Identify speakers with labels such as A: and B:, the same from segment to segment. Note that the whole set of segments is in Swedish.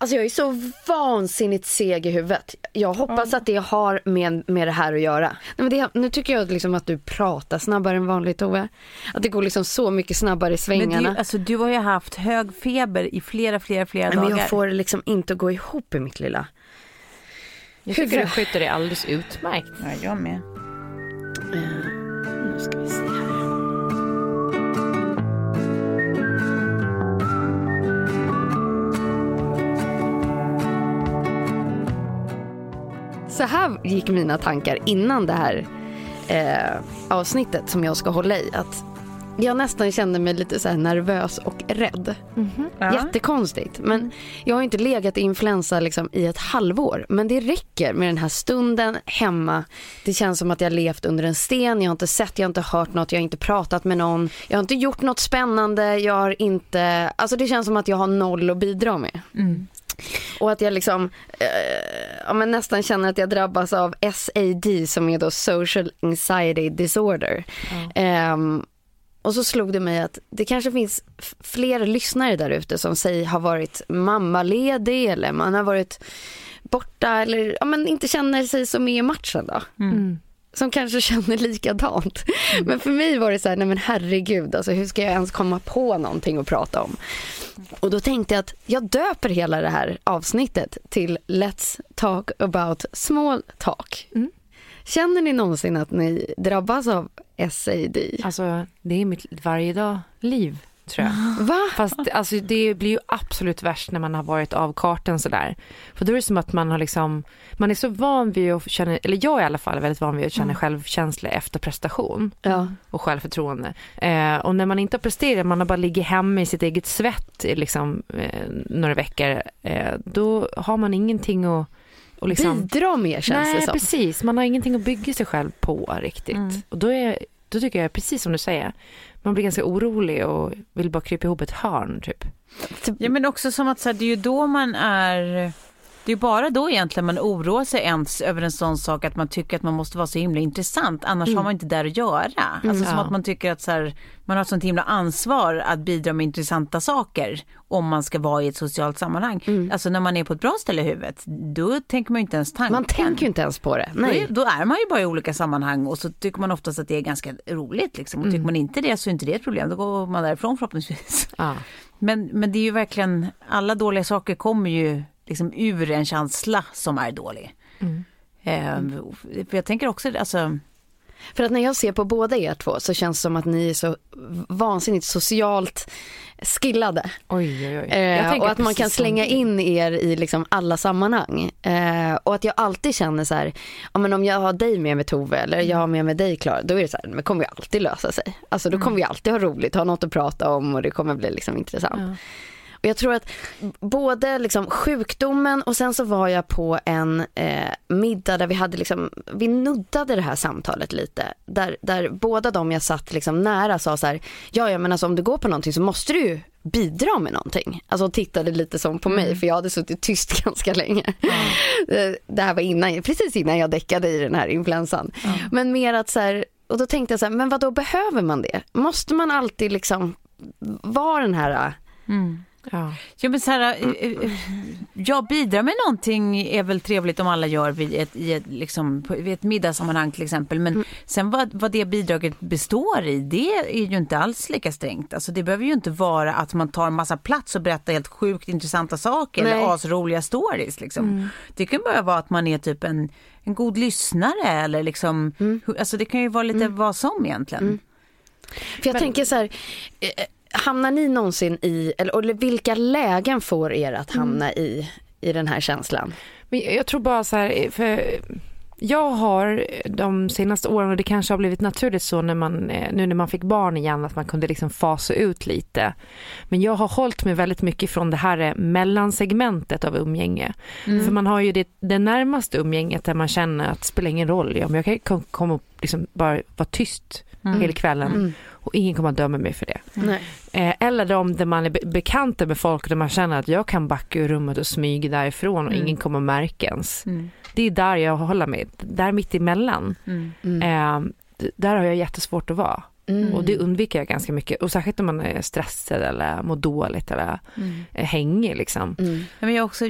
A: Alltså jag är så vansinnigt seg i huvudet. Jag hoppas att det har med, med det här att göra. Nej, men det, nu tycker jag liksom att du pratar snabbare än vanligt Tove. Att det går liksom så mycket snabbare i svängarna.
B: Men du, alltså, du har ju haft hög feber i flera, flera, flera
A: Nej,
B: dagar.
A: men jag får det liksom inte att gå ihop i mitt lilla.
C: Jag tycker du sköter det alldeles utmärkt.
B: Ja, jag med.
A: Eh, nu ska vi se Så här gick mina tankar innan det här eh, avsnittet som jag ska hålla i. Att jag nästan kände mig lite så nervös och rädd.
B: Ja.
A: Jättekonstigt. Men jag har inte legat i influensa liksom i ett halvår. Men det räcker med den här stunden hemma. Det känns som att jag levt under en sten. Jag har inte sett, jag har inte hört något, jag har inte pratat med någon. Jag har inte gjort något spännande. Jag har inte, alltså det känns som att jag har noll att bidra med. Och att jag liksom eh, ja, men nästan känner att jag drabbas av SAD som är då social anxiety disorder. Ehm, och så slog det mig att det kanske finns fler lyssnare där ute som säger har varit mammaledig eller man har varit borta eller ja, men inte känner sig så med i matchen då. Som kanske känner likadant. Men för mig var det så här, nej men herregud, alltså, hur ska jag ens komma på någonting att prata om? Och då tänkte jag att jag döper hela det här avsnittet till Let's talk about small talk. Känner ni någonsin att ni drabbas av SAD?
C: Alltså det är mitt varje dag liv tror jag.
A: Va?
C: Fast alltså, det blir ju absolut värst när man har varit av kartan sådär. För då är det som att man har liksom, man är så van vid att känna, eller jag är i alla fall väldigt van vid att känna självkänsla efter prestation
A: Ja.
C: och självförtroende. Eh, och när man inte har presterat, man har bara ligger hemma i sitt eget svett i liksom, eh, några veckor, eh, då har man ingenting att, och liksom,
A: Bidra mer känns
C: Nej,
A: det som.
C: precis. Man har ingenting att bygga sig själv på riktigt. Och då, är, då tycker jag, precis som du säger, man blir ganska orolig och vill bara krypa ihop ett hörn typ.
B: Ja men också som att så här, det är ju då man är det är bara då egentligen man oroar sig ens över en sån sak att man tycker att man måste vara så himla intressant annars har man inte där att göra. Alltså som
C: Ja.
B: att man tycker att så här, man har ett sånt himla ansvar att bidra med intressanta saker om man ska vara i ett socialt sammanhang. Alltså när man är på ett bra ställe i huvudet då tänker man ju inte ens tanken.
A: Man tänker ju inte ens på det.
B: Då är,
A: Nej.
B: då är man ju bara i olika sammanhang och så tycker man oftast att det är ganska roligt. Liksom. Och tycker man inte det så är inte det ett problem. Då går man därifrån förhoppningsvis.
C: Ja.
B: Men, men det är ju verkligen, alla dåliga saker kommer ju liksom ur en känsla som är dålig. Eh, för jag tänker också, alltså,
A: För att när jag ser på båda er två så känns det som att ni är så vansinnigt socialt skillade.
C: Oj, oj, oj.
A: Eh, och att man kan slänga in er i liksom alla sammanhang. Eh, och att jag alltid känner så här, ja, men om jag har dig med mig Tove eller jag har med mig dig Klara, då är det så här, men kommer ju alltid lösa sig. Alltså då kommer vi alltid ha roligt, ha något att prata om och det kommer bli liksom intressant. Och jag tror att både liksom sjukdomen och sen så var jag på en eh, middag där vi hade liksom, vi nuddade det här samtalet lite. Där, där båda de jag satt liksom nära sa så här, ja ja men alltså om du går på någonting så måste du ju bidra med någonting. Alltså tittade lite som på mig för jag hade suttit tyst ganska länge. Mm. Det här var innan, precis innan jag däckade i den här influensan. Mm. Men mer att så här, och då tänkte jag så här, men vad då behöver man det? Måste man alltid liksom vara den här
B: mm. Ja. ja men så här, eh, eh, jag bidrar med någonting är väl trevligt om alla gör vid ett, i ett, liksom, vid ett middagssammanhang till exempel. Men mm. sen vad, vad det bidraget består i, det är ju inte alls lika strängt. Alltså det behöver ju inte vara att man tar en massa plats och berättar helt sjukt intressanta saker Nej. eller asroliga stories. Liksom. Mm. Det kan bara vara att man är typ en, en god lyssnare eller liksom, mm. alltså det kan ju vara lite mm. vad som egentligen. Mm.
A: För jag men, tänker så här, eh, hamnar ni någonsin i, eller, eller vilka lägen får er att hamna mm. i, i den här känslan?
C: Men jag tror bara så här, för jag har de senaste åren, och det kanske har blivit naturligt så när man, eh, nu när man fick barn igen, att man kunde liksom fasa ut lite. Men jag har hållit mig väldigt mycket från det här mellansegmentet av umgänge. Mm. För man har ju det, det närmaste umgänget där man känner att det spelar ingen roll, ja, men jag kan komma och liksom bara vara tyst mm. hela kvällen. Mm och ingen kommer att döma mig för det.
A: Mm.
C: Eh, eller de där man är be bekanta med folk där man känner att jag kan backa ur rummet och smyga därifrån och mm. ingen kommer märka ens. Mm. Det är där jag håller mig, där mitt emellan. Mm. mm. Eh, där har jag jättesvårt att vara. Mm. Och det undviker jag ganska mycket. Och särskilt om man är stressad eller mår dåligt eller mm. hängig liksom.
B: Mm. Men jag har också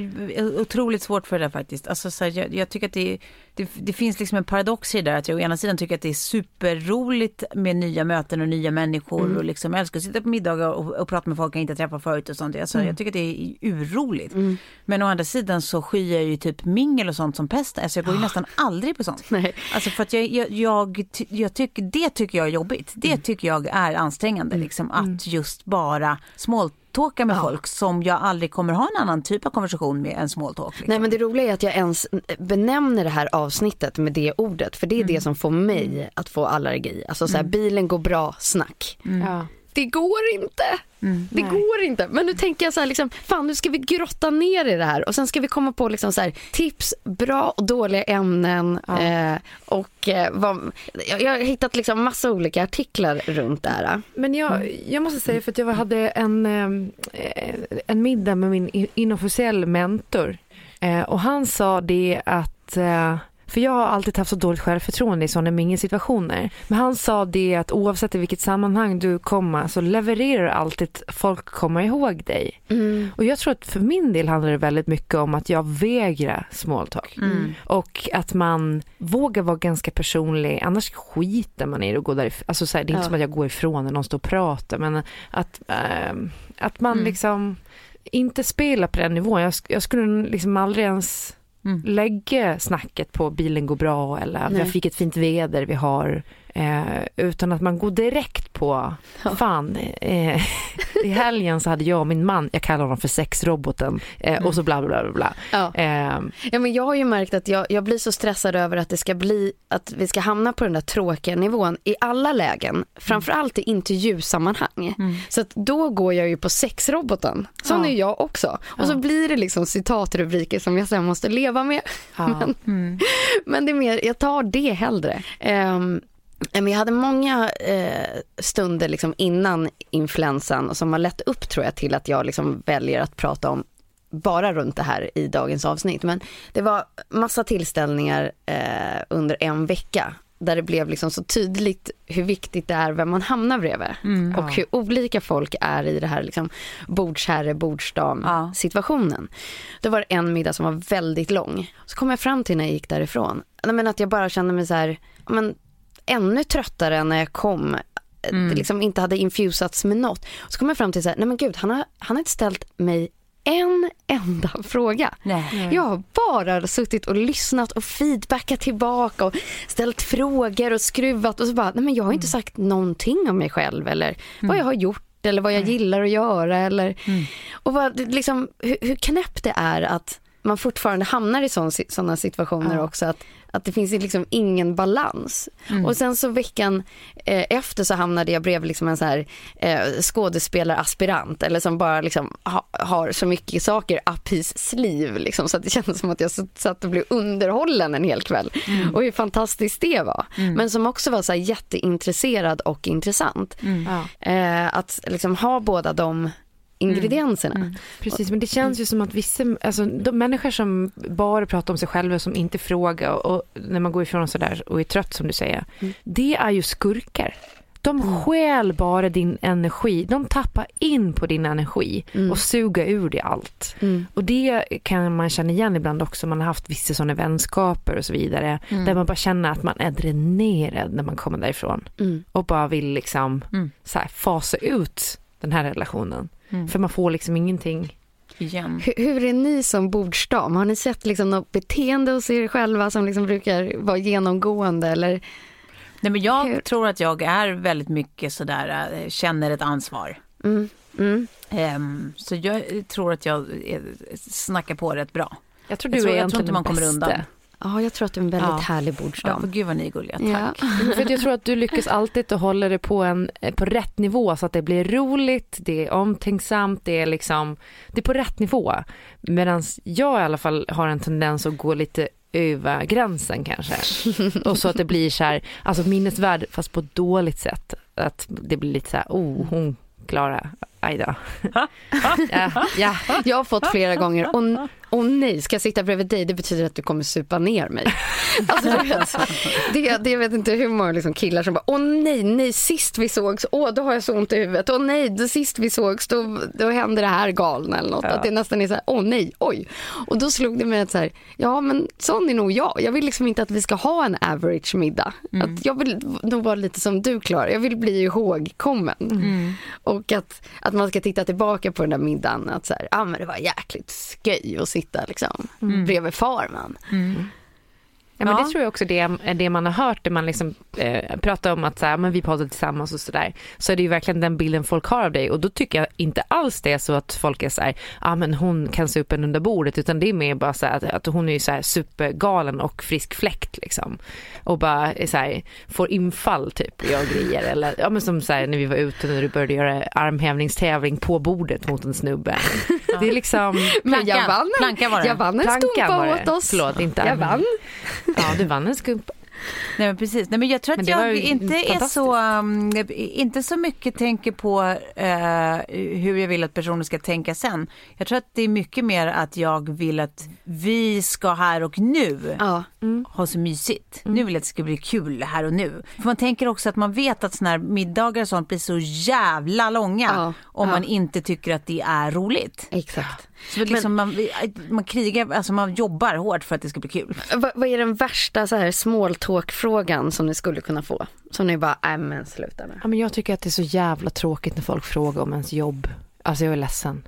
B: otroligt svårt för det där faktiskt. Alltså, så här, jag, jag, tycker att det, det, det, finns liksom en paradox i det där. Att jag å ena sidan tycker att det är superroligt med nya möten och nya människor. Mm. Och liksom, jag älskar att sitta på middagar och, och prata med folk jag inte träffat förut och sånt. Alltså, mm. Jag tycker att det är urroligt. Mm. Men å andra sidan så skyr jag ju typ mingel och sånt som pest. Alltså jag går ju oh. nästan aldrig på sånt.
A: Nej.
B: Alltså för att jag, jag, jag, jag tycker, det tycker jag är jobbigt. Det det tycker jag är ansträngande, mm. liksom, att mm. just bara smalltalka med ja. folk som jag aldrig kommer ha en annan typ av konversation med än smalltalk. Liksom.
A: Nej men det roliga är att jag ens benämner det här avsnittet med det ordet, för det är mm. det som får mig mm. att få allergi. Alltså så här, mm. bilen går bra, snack.
C: Mm. Ja
A: det går inte. Mm, det nej. går inte. Men nu tänker jag så här, liksom, fan nu ska vi grotta ner i det här och sen ska vi komma på liksom så här, tips, bra och dåliga ämnen. Ja. Eh, och eh, vad, jag, jag, har hittat liksom massa olika artiklar runt det här.
C: Men jag, jag måste säga för att jag hade en, eh, en middag med min inofficiell mentor eh, och han sa det att eh, för jag har alltid haft så dåligt självförtroende i sådana mingesituationer. Men han sa det att oavsett i vilket sammanhang du kommer så levererar du alltid folk kommer ihåg dig. Mm. Och jag tror att för min del handlar det väldigt mycket om att jag vägrar small talk. Mm. Och att man vågar vara ganska personlig, annars skiter man i det och går därifrån. Alltså så här, det är inte ja. som att jag går ifrån när någon står och pratar men att, äh, att man mm. liksom inte spelar på den nivån. Jag, jag skulle liksom aldrig ens mm. lägga snacket på bilen går bra eller Nej. jag fick ett fint väder vi har Eh, utan att man går direkt på, ja. fan, eh, i helgen så hade jag och min man, jag kallar honom för sexroboten eh, mm. och så bla bla bla bla.
A: Ja. Eh, ja men jag har ju märkt att jag, jag blir så stressad över att det ska bli, att vi ska hamna på den där tråkiga nivån i alla lägen, framförallt i intervjusammanhang. Mm. Så att då går jag ju på sexroboten, sån ja. är jag också. Och så blir det liksom citatrubriker som jag sen måste leva med. Men, mm. men det är mer, jag tar det hellre. Jag hade många eh, stunder liksom innan influensan som har lett upp tror jag till att jag liksom väljer att prata om bara runt det här i dagens avsnitt. Men det var massa tillställningar eh, under en vecka där det blev liksom så tydligt hur viktigt det är vem man hamnar bredvid. Mm, och ja. hur olika folk är i det här liksom bordsherre, bordsdam ja. situationen. Då var det en middag som var väldigt lång. Så kom jag fram till när jag gick därifrån, men att jag bara kände mig så här, men ännu tröttare när jag kom. Mm. Det liksom inte hade infusats med något. Så kom jag fram till så här, nej men gud, han har, han har inte ställt mig en enda fråga. Nej. Jag har bara suttit och lyssnat och feedbackat tillbaka och ställt frågor och skruvat och så bara, nej men jag har inte mm. sagt någonting om mig själv eller mm. vad jag har gjort eller vad jag gillar att göra eller mm. och vad, liksom, hur, hur knäppt det är att man fortfarande hamnar i sådana situationer
C: Ja.
A: också. Att, att det finns liksom ingen balans. Och sen så veckan eh, efter så hamnade jag bredvid liksom en så här, eh, skådespelaraspirant eller som bara liksom ha, har så mycket saker up his sleeve liksom, så att det kändes som att jag satt och blev underhållen en hel kväll. Och hur fantastiskt det var. Men som också var så här jätteintresserad och intressant.
C: Ja.
A: Eh, att liksom ha båda de ingredienserna.
C: Precis, men det känns ju som att vissa, alltså de människor som bara pratar om sig själva, som inte frågar och, och när man går ifrån sådär och är trött som du säger, det är ju skurkar. De stjäl bara din energi, de tappar in på din energi och suger ur dig allt.
A: Mm.
C: Och det kan man känna igen ibland också, man har haft vissa sådana vänskaper och så vidare, där man bara känner att man är dränerad när man kommer därifrån
A: Mm.
C: och bara vill liksom
B: Mm.
C: så här, fasa ut den här relationen.
B: Mm.
C: För man får liksom ingenting.
B: Igen.
A: Hur, hur är ni som bordsdam? Har ni sett liksom något beteende hos er själva som liksom brukar vara genomgående? Eller?
B: Nej, men jag
A: Hur-
B: tror att jag är väldigt mycket sådär, eh, känner ett ansvar.
A: Mm. Mm.
B: Ehm, så jag tror att jag eh, snackar på rätt bra.
C: Jag tror
B: Jag
C: du
B: tror-
C: är
B: jag tror inte man kommer
C: bästa.
B: undan.
A: Ja, jag tror att du är en väldigt
C: Ja.
A: härlig
B: Ja, för
A: bordsdam.
B: gud vad ni är gulliga, tack.
A: Ja.
C: För att jag tror att du lyckas alltid att hålla det på, en, eh, på rätt nivå så att det blir roligt, det är omtänksamt, det är liksom, det är på rätt nivå. Medan jag i alla fall har en tendens att gå lite över gränsen kanske. Och så att det blir så här, alltså minnesvärd fast på ett dåligt sätt. Att det blir lite så här, oh hon Klara, aj då. ja, ja.
A: Jag har fått flera gånger, och, och nej, ska jag sitta bredvid dig, det betyder att du kommer supa ner mig. Alltså, vet, det, det, vet inte hur många liksom killar som bara, åh nej, nej, sist vi sågs, åh då har jag så ont i huvudet, åh nej, då sist vi sågs, då, då hände det här galna eller något.
C: Ja.
A: Att det nästan är så här, åh nej, oj. Och då slog det mig att så här, ja men sån är nog jag. Jag vill liksom inte att vi ska ha en average middag. Att jag vill nog vara lite som du Klara, jag vill bli ihågkommen.
B: Mm.
A: Och att, att man ska titta tillbaka på den där middagen, att så här, ah, men det var jäkligt sköj att sitta liksom bredvid farman.
C: Ja, men
B: Ja.
C: Det tror jag också det är det man har hört, det man liksom eh, pratar om att så här, men vi poddar tillsammans och sådär. Så är det ju verkligen den bilden folk har av dig och då tycker jag inte alls det är så att folk är så här, ja ah, men hon kan supa en under bordet utan det är mer bara så här, att, att hon är ju så här supergalen och frisk fläkt liksom. Och bara så här, får infall typ och grejer eller ja men som så här, när vi var ute när du började göra armhävningstävling på bordet mot en snubbe. Det är liksom
A: Men jag vann en,
B: Planka var det.
A: jag vann en
C: Plankan
A: skumpa åt oss.
C: Förlåt, inte
A: jag vann.
C: Ja, du vann en skumpa.
B: Nej men precis. Nej, men jag tror
C: Men
B: att jag inte är så, um, inte så mycket tänker på eh, hur jag vill att personen ska tänka sen. Jag tror att det är mycket mer att jag vill att vi ska här och nu
A: Ja.
B: ha så mysigt. Nu vill jag att det ska bli kul här och nu. För man tänker också att man vet att såna här middagar och sånt blir så jävla långa
A: Ja,
B: om
A: ja.
B: man inte tycker att det är roligt.
A: Exakt.
B: Så liksom man, man krigar, alltså man jobbar hårt för att det ska bli kul.
A: Vad, vad är den värsta så här small talk-frågan som ni skulle kunna få? Som ni bara, nej men sluta med.
C: Ja, men jag tycker att det är så jävla tråkigt när folk frågar om ens jobb. Alltså jag är ledsen.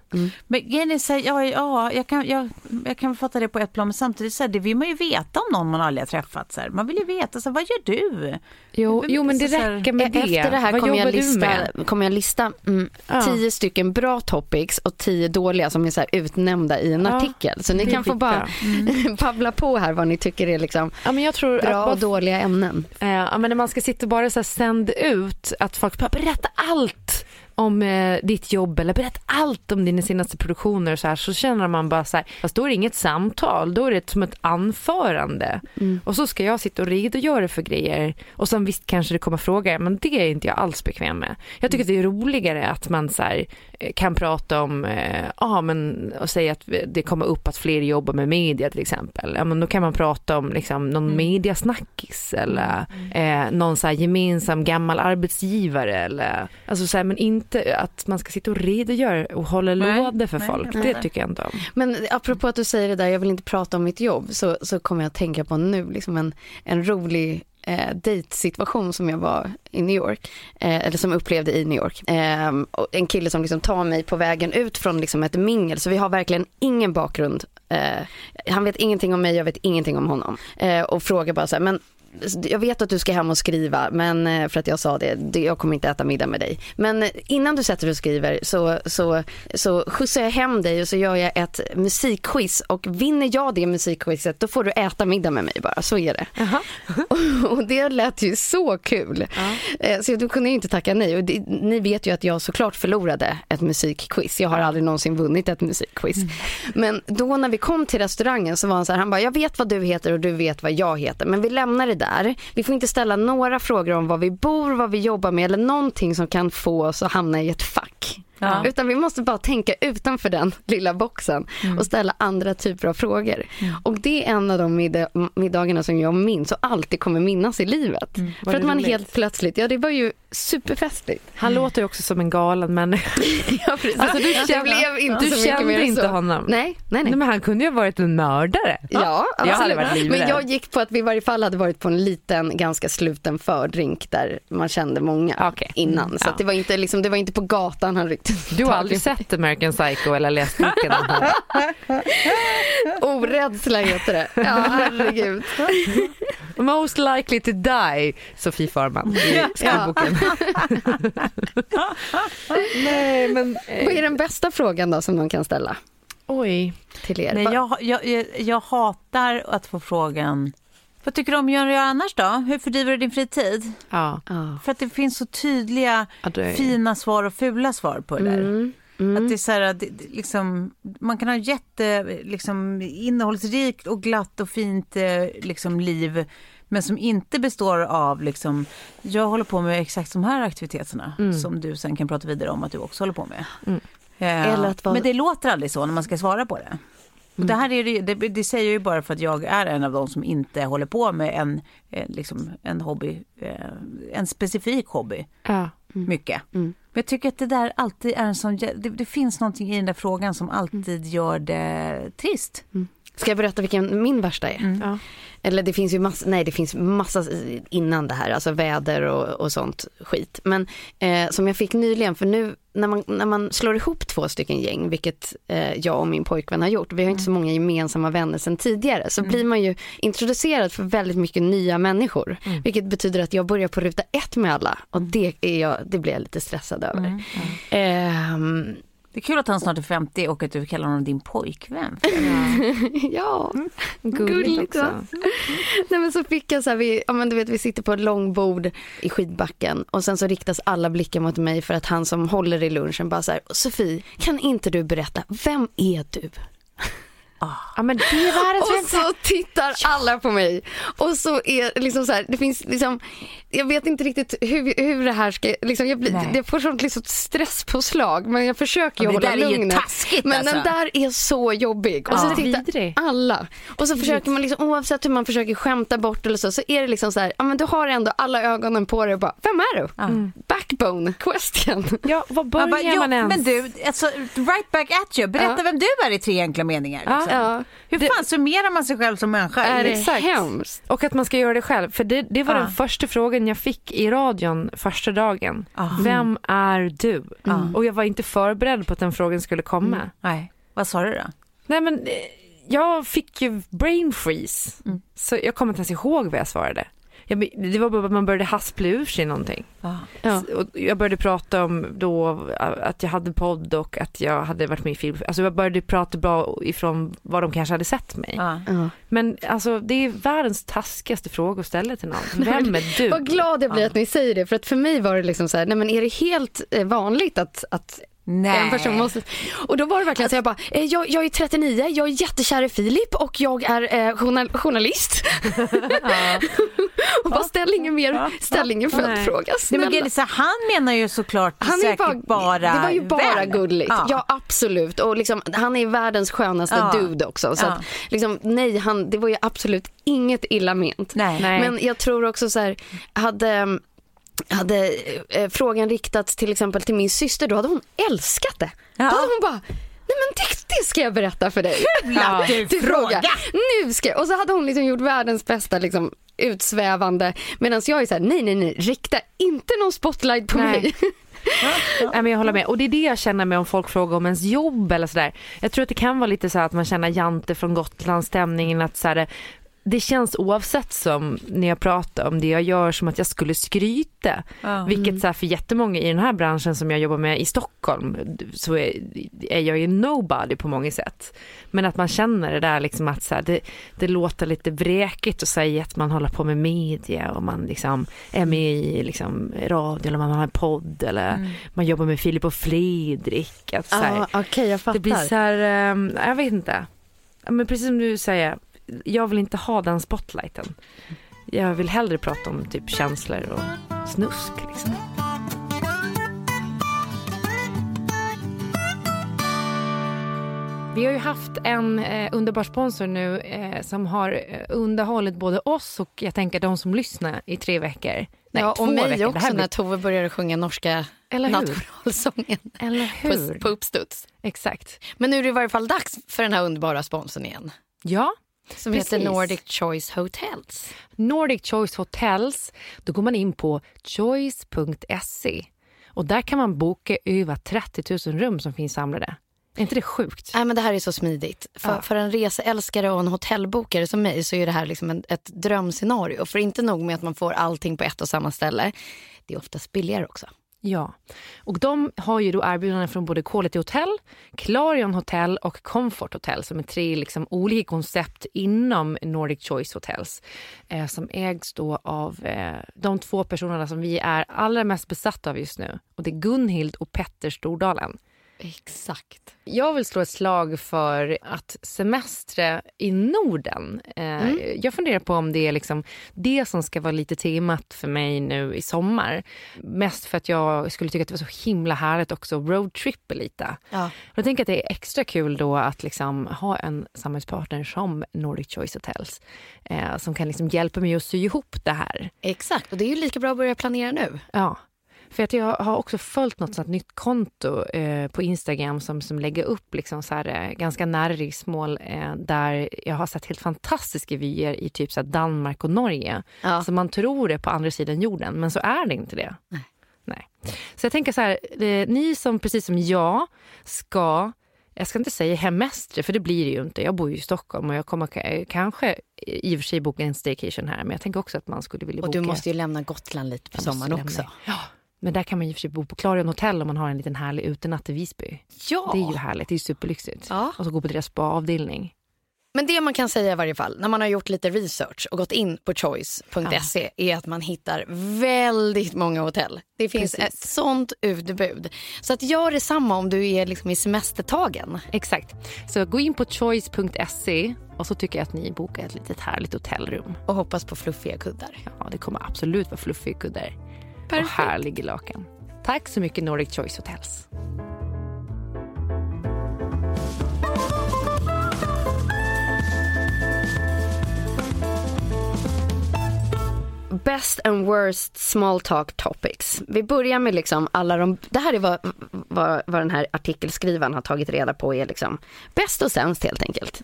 B: Men grejen är så här, ja, ja jag, kan, jag, jag kan fatta det på ett plan, men samtidigt så här, det vill man ju veta om någon man aldrig har träffat. Så här. Man vill ju veta, så här, vad gör du?
C: Jo,
B: Men-
C: jo men det
B: så- så här-
C: räcker med det.
A: Efter det här kommer jag lista, kommer jag lista mm,
C: Ja.
A: tio stycken bra topics och tio dåliga som är så här utnämnda i en
C: Ja,
A: artikel. Så ni kan få bara babbla på här vad ni tycker är liksom
C: Ja, men jag tror
A: bra och dåliga ämnen.
C: Eh, ja, men när man ska sitta och bara så här ut att folk bara berätta allt om eh, ditt jobb eller berätta allt om dina senaste produktioner och så här så känner man bara så här, fast då är det inget samtal, då är det som ett anförande.
A: Mm.
C: Och så ska jag sitta och redogöra för grejer och sen visst kanske det kommer frågor men det är inte jag alls bekväm med. Jag tycker att det är roligare att man så här, kan prata om, eh, ja men och säga att det kommer upp att fler jobbar med media till exempel. Ja men då kan man prata om liksom någon mediasnackis eller eh, någon så här gemensam gammal arbetsgivare eller alltså så här, men inte att man ska sitta och redogöra och hålla låda för
B: nej,
C: folk.
B: nej,
C: Det
B: nej.
C: tycker jag inte om.
A: Men apropå att du säger det där, jag vill inte prata om mitt jobb, så, så kommer jag att tänka på nu liksom en, en rolig eh, dejtsituation som jag var i New York, eh, eller som jag upplevde i New York. Eh, och en kille som liksom tar mig på vägen ut från liksom ett mingel, så vi har verkligen ingen bakgrund. Eh, han vet ingenting om mig, jag vet ingenting om honom. Eh, och frågar bara så här, men jag vet att du ska hem och skriva, men eh, för att jag sa det, jag kommer inte äta middag med dig. Men eh, innan du sätter dig och skriver så, så, så skjutsar jag hem dig och så gör jag ett musikquiz och vinner jag det musikquizet då får du äta middag med mig bara, så är det. Och det lät ju så kul. Eh, Så då kunde inte tacka nej. Och det, ni vet ju att jag såklart förlorade ett musikquiz. Jag har aldrig någonsin vunnit ett musikquiz. Men då när vi kom till restaurangen så var han så här, han bara, jag vet vad du heter och du vet vad jag heter. Men vi lämnar det där. Vi får inte ställa några frågor om var vi bor, vad vi jobbar med eller någonting som kan få oss att hamna i ett fack.
B: Ja.
A: Utan vi måste bara tänka utanför den lilla boxen och ställa andra typer av frågor. Och det är en av de middag, middagarna som jag minns och alltid kommer minnas i livet. För
C: det
A: att man
C: roligt?
A: helt plötsligt, ja det var ju superfestligt.
C: Han låter ju också som en galen människa.
A: Ja, precis.
C: Alltså, du kände-
A: blev inte
C: du
A: så mycket
C: kände
A: mer
C: inte
A: så.
C: honom?
A: Nej, nej, nej.
C: Nej, men han kunde ju ha varit en mördare.
A: Ja,
C: Jag hade
A: absolut. Men jag gick på att vi i varje fall hade varit på en liten, ganska sluten fördrink där man kände många
C: Okej.
A: innan.
C: Mm,
A: Så
C: ja.
A: att det, var inte, liksom, det var inte på gatan han ryckte
C: Du har aldrig sett American Psycho eller läst boken?
A: Orädsla heter det. Ja, herregud.
C: Most likely to die, Sofie Farman i skolboken. Nej, men...
A: Vad är den bästa frågan då som någon kan ställa
C: Oj.
A: till er?
B: Nej, jag, jag, jag hatar att få frågan, vad tycker du om att göra annars då? Hur fördriver du din fritid?
C: Ja.
A: Ja.
B: För att det finns så tydliga
C: Ja, är-
B: fina svar och fula svar på det där.
A: Mm, mm.
B: Att det är så här, att det, liksom, man kan ha jätte, liksom, innehållsrikt och glatt och fint eh, liksom, liv men som inte består av, liksom, jag håller på med exakt de här aktiviteterna som du sen kan prata vidare om att du också håller på med.
C: Mm.
B: Eh,
A: Eller att vara-
B: Men det låter aldrig så när man ska svara på det. Och det här är det, det, det säger jag ju bara för att jag är en av de som inte håller på med en, eh, liksom, en hobby, eh, en specifik hobby
C: Ja.
B: mycket.
A: Mm.
B: Men jag tycker att det där alltid är en sån, det, det finns någonting i den där frågan som alltid
A: Mm.
B: gör det trist.
A: Ska jag berätta vilken min värsta är?
C: Ja.
A: Eller det finns ju massa, nej det finns massa innan det här, alltså väder och, och sånt skit. Men eh, som jag fick nyligen, för nu när man, när man slår ihop två stycken gäng, vilket eh, jag och min pojkvän har gjort, vi har inte så många gemensamma vänner sedan tidigare, så blir man ju introducerad för väldigt mycket nya människor. Vilket betyder att jag börjar på ruta ett med alla och det, är jag, det blir jag lite stressad över. Ehm,
B: Det är kul att han snart är 50 och att du kallar honom din pojkvän.
A: ja,
C: Gulligt
A: Gulligt, va?
C: också.
A: Nej men så fick jag så här, vi, ja, men du vet vi sitter på ett långbord i skidbacken och sen så riktas alla blickar mot mig för att han som håller i lunchen bara så här, Sofie kan inte du berätta, vem är du?
C: Ja, men det är världens
A: Och så tittar alla på mig och så är det liksom så här, det finns liksom, jag vet inte riktigt hur, hur det här ska, liksom jag, blir, jag får sånt liksom stresspåslag men jag försöker ju
B: Ja, det
A: hålla
B: där är ju
A: lugnet.
B: taskigt,
A: men
B: alltså.
A: den där är så jobbig och
C: Ja.
A: så tittar
C: Vidrig.
A: alla och så försöker man liksom, oavsett hur man försöker skämta bort eller så, så är det liksom så här, ja men du har ändå alla ögonen på dig och bara, vem är du?
B: Ja.
A: Backbone question.
C: Ja, var börjar
B: bara,
C: man ens?
B: men du, alltså, right back at you. Berätta
A: Ja.
B: vem du är i tre enkla meningar.
C: Ja.
B: Liksom.
A: Ja,
B: Hur fan summerar man sig själv som människa?
A: är det
C: Exakt.
A: hemskt?
C: Och att man ska göra det själv. För det, det var
B: Ja.
C: den första frågan jag fick i radion första dagen.
B: Ah.
C: Vem är du?
B: Ja.
C: Och jag var inte förberedd på att den frågan skulle komma.
B: Nej, vad sa du då?
C: Nej men eh, jag fick ju brain freeze.
B: Mm.
C: Så jag kommer inte ens ihåg vad jag svarade. Jag, det var bara att man började haspla ur sig någonting.
B: Ja.
A: Ja.
C: Och jag började prata om då att jag hade podd och att jag hade varit med i film. Alltså jag började prata bra ifrån vad de kanske hade sett mig.
B: Ja.
A: Ja.
C: Men alltså det är världens taskigaste fråga att ställa till någon. Vem är du?
A: Vad glad jag blir att ni säger det för att för mig var det liksom så här, nej men är det helt eh, vanligt att, att
B: Nej.
A: En person måste... Och då var det verkligen så jag bara, eh, jag, jag är 39, jag är jättekär i Filip och jag är eh, journal, journalist. och bara ställ ingen mer, ställ ingen följdfråga.
B: Nej, men Gillis, han menar ju såklart
A: Han är
B: säkert
A: bara,
B: bara,
A: det var ju bara
B: väl.
A: gulligt. Ja. absolut. Och liksom, han är världens skönaste
B: Ja.
A: dude också. Så
B: Ja.
A: att, liksom, nej, han, det var ju absolut inget illa ment.
B: Nej.
A: Men jag tror också så här, hade, hade eh, frågan riktats till exempel till min syster, då hade hon älskat det.
B: Ja.
A: Då hade hon bara, nej men det, det ska jag berätta för dig.
B: Ja. Du
A: Till
B: fråga.
A: Nu ska jag. Och så hade hon liksom gjort världens bästa liksom, utsvävande. Medan jag är så här, nej nej nej, rikta inte någon spotlight på
C: Nej.
A: mig.
C: Nej, men jag håller med. Och det är det jag känner med om folk frågar om ens jobb eller sådär. Jag tror att det kan vara lite så här att man känner Jante från Gotlandsstämningen att så här, det känns oavsett som när jag pratar om det jag gör som att jag skulle skryta.
B: Ja.
C: Vilket så här, för jättemånga i den här branschen som jag jobbar med i Stockholm så är, är jag ju nobody på många sätt. Men att man känner det där liksom att så här, det, det låter lite vrekigt att säga att man håller på med media och man liksom är med i liksom radio eller man har en podd eller
B: Mm.
C: man jobbar med Filip och Fredrik. Att, så här,
A: Ja, Okej, jag fattar.
C: det blir så här, ehm, jag vet inte. Men precis som du säger, jag vill inte ha den spotlighten. Jag vill hellre prata om typ känslor och snusk liksom. Vi har ju haft en eh, underbar sponsor nu eh, som har eh, underhållit både oss och jag tänker de som lyssnar i tre veckor. Nej,
A: ja,
C: två
A: och mig
C: veckor.
A: Också
C: blir-
A: när Tove började sjunga norska
C: Eller
A: nationalsången
C: Eller hur?
A: på, på uppstuds.
C: Exakt.
A: Men nu är det i varje fall dags för den här underbara sponsorn igen.
C: Ja,
A: Som
C: Precis.
A: heter Nordic Choice Hotels.
C: Nordic Choice Hotels, då går man in på choice.se och där kan man boka över 30 000 rum som finns samlade. Är inte det sjukt?
A: Nej, men det här är så smidigt. För,
C: Ja.
A: för en reseälskare och en hotellbokare som mig så är det här liksom en, ett drömscenario. För inte nog med att man får allting på ett och samma ställe. Det är oftast billigare också.
C: Ja. Och de har ju då erbjudanden från både Quality Hotel, Clarion Hotel och Comfort Hotel som är tre liksom olika koncept inom Nordic Choice Hotels eh, som ägs då av eh, de två personerna som vi är allra mest besatta av just nu. Och det är Gunhild och Petter Stordalen.
A: Exakt.
C: Jag vill slå ett slag för att semestra i Norden. Eh, Jag funderar på om det är liksom det som ska vara lite temat för mig nu i sommar. Mest för att jag skulle tycka att det var så himla härligt också att roadtrippa lite.
A: Ja.
C: Jag tänker att det är extra kul då att liksom ha en samarbetspartner som Nordic Choice Hotels eh, som kan liksom hjälpa mig att sy ihop det här.
A: Exakt. Och det är ju lika bra att börja planera nu.
C: Ja. För att jag har också följt något sånt nytt konto eh, på Instagram som, som lägger upp liksom så här, eh, ganska nära riksmål eh, där jag har sett helt fantastiska vyer i typ så Danmark och Norge.
A: Ja.
C: Så man tror det på andra sidan jorden, men så är det inte det.
A: Nej.
C: Nej. Så jag tänker så här, eh, ni som precis som jag ska jag ska inte säga hemestra, för det blir det ju inte. Jag bor ju i Stockholm och jag kommer ka- kanske i och för sig boka en staycation här, men jag tänker också att man skulle vilja
A: Och
C: boka...
A: du måste ju lämna Gotland lite på sommaren också.
C: Ja, men där kan man ju för sig bo på Clarion Hotel om man har en liten härlig utenatt i Visby.
A: Ja.
C: Det är ju härligt, det är ju superlyxigt.
A: Ja.
C: Och så gå på deras spa-avdelning.
A: Men det man kan säga i varje fall när man har gjort lite research och gått in på choice.se är att man hittar väldigt många hotell. Det finns
C: Precis.
A: ett sånt utbud. Så att gör detsamma om du är liksom i semestertagen.
C: Exakt. Så gå in på choice.se och så tycker jag att ni bokar ett litet härligt hotellrum.
A: Och hoppas på fluffiga kuddar.
C: Ja, det kommer absolut vara fluffiga kuddar och
A: Perfekt.
C: härlig lakan. Tack så mycket Nordic Choice Hotels.
A: Best and worst small talk topics. Vi börjar med liksom alla de, det här är vad, vad, vad den här artikelskrivaren har tagit reda på är liksom bäst och sämst helt enkelt.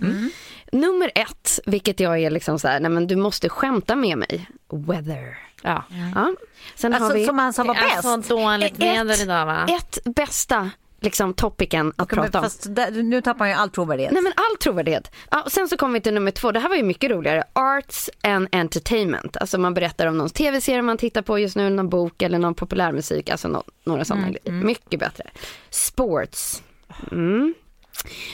A: Nummer ett, vilket jag är liksom så här, nej men du måste skämta med mig. Weather.
C: Ja.
A: Ja. Sen har
B: Alltså
A: vi
B: som han sa var bäst.
C: dåligt
A: Ett-
C: väder idag va?
A: ett bästa liksom topicen att
B: Men
A: prata om.
B: Fast där, nu tappar man ju all trovärdighet.
A: Nej men all trovärdighet. Ja, och sen så kommer vi till nummer två, det här var ju mycket roligare. Arts and entertainment. Alltså man berättar om någon tv-serie man tittar på just nu, någon bok eller någon populärmusik. Alltså nå- några sådana grejer. Mycket bättre. Sports. Mm.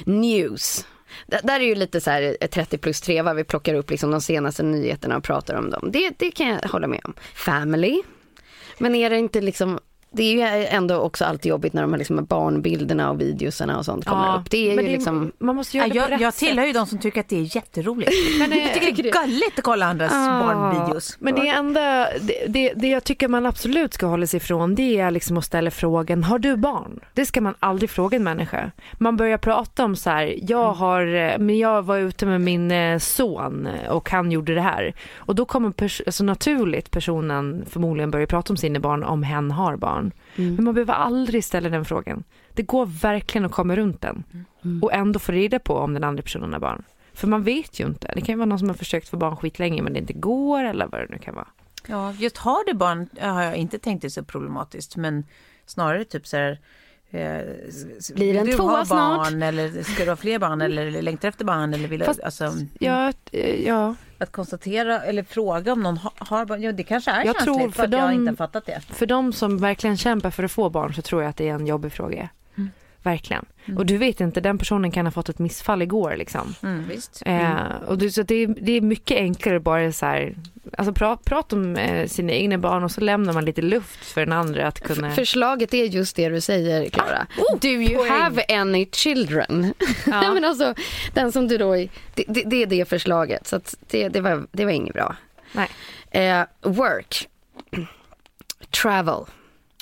A: News. D- där är ju lite så här eh, 30 plus 3, vad vi plockar upp liksom de senaste nyheterna och pratar om dem. Det, det kan jag hålla med om. Family. Men är det inte liksom det är ju ändå också alltid jobbigt när de här liksom barnbilderna och videosarna och sånt kommer
C: Ja,
A: upp. Det är ju
C: det
A: liksom
C: Man måste
B: Ja,
C: göra det på
B: jag, jag tillhör ju de som tycker att det är jätteroligt.
C: Men, eh,
B: jag tycker det är gulligt att kolla andras barnvideos.
C: Men det enda, det, det, det jag tycker man absolut ska hålla sig ifrån det är liksom att ställa frågan, har du barn? Det ska man aldrig fråga en människa. Man börjar prata om så här, jag har, eh, men jag var ute med min eh, son och han gjorde det här. Och då kommer pers- alltså naturligt personen förmodligen börja prata om sina barn om hen har barn. Men man behöver aldrig ställa den frågan. Det går verkligen att komma runt den. Och ändå få reda på om den andra personen har barn. För man vet ju inte. Det kan ju vara någon som har försökt få barn skitlänge men det inte går eller vad det nu kan vara.
B: Ja, just har du barn har jag inte tänkt det så problematiskt, men snarare typ så här
A: Blir det en
B: vill du
A: tvåa
B: ha
A: snart?
B: barn eller ska du ha fler barn eller längtar efter barn eller vill
C: Fast-
B: alltså,
C: Ja, eh, ja.
B: att konstatera eller fråga om någon ha- har barn, ja det kanske är
C: Jag
B: känsligt
C: tror
B: för,
C: för
B: att jag
C: dem-
B: inte har fattat det.
C: För de som verkligen kämpar för att få barn så tror jag att det är en jobbig fråga. Verkligen. Och du vet inte, den personen kan ha fått ett missfall igår liksom.
B: Mm, visst.
C: Eh, och du, så det, är, det är mycket enklare bara så här, alltså pra, prata om eh, sina egna barn och så lämnar man lite luft för den andra att kunna...
A: Förslaget är just det du säger, Klara. Do you
C: poäng.
A: have any children? Nej, men alltså, den som du då, det, det, det är det förslaget. Så det, det, var, det var inget bra.
C: Nej.
A: Eh, work. Travel.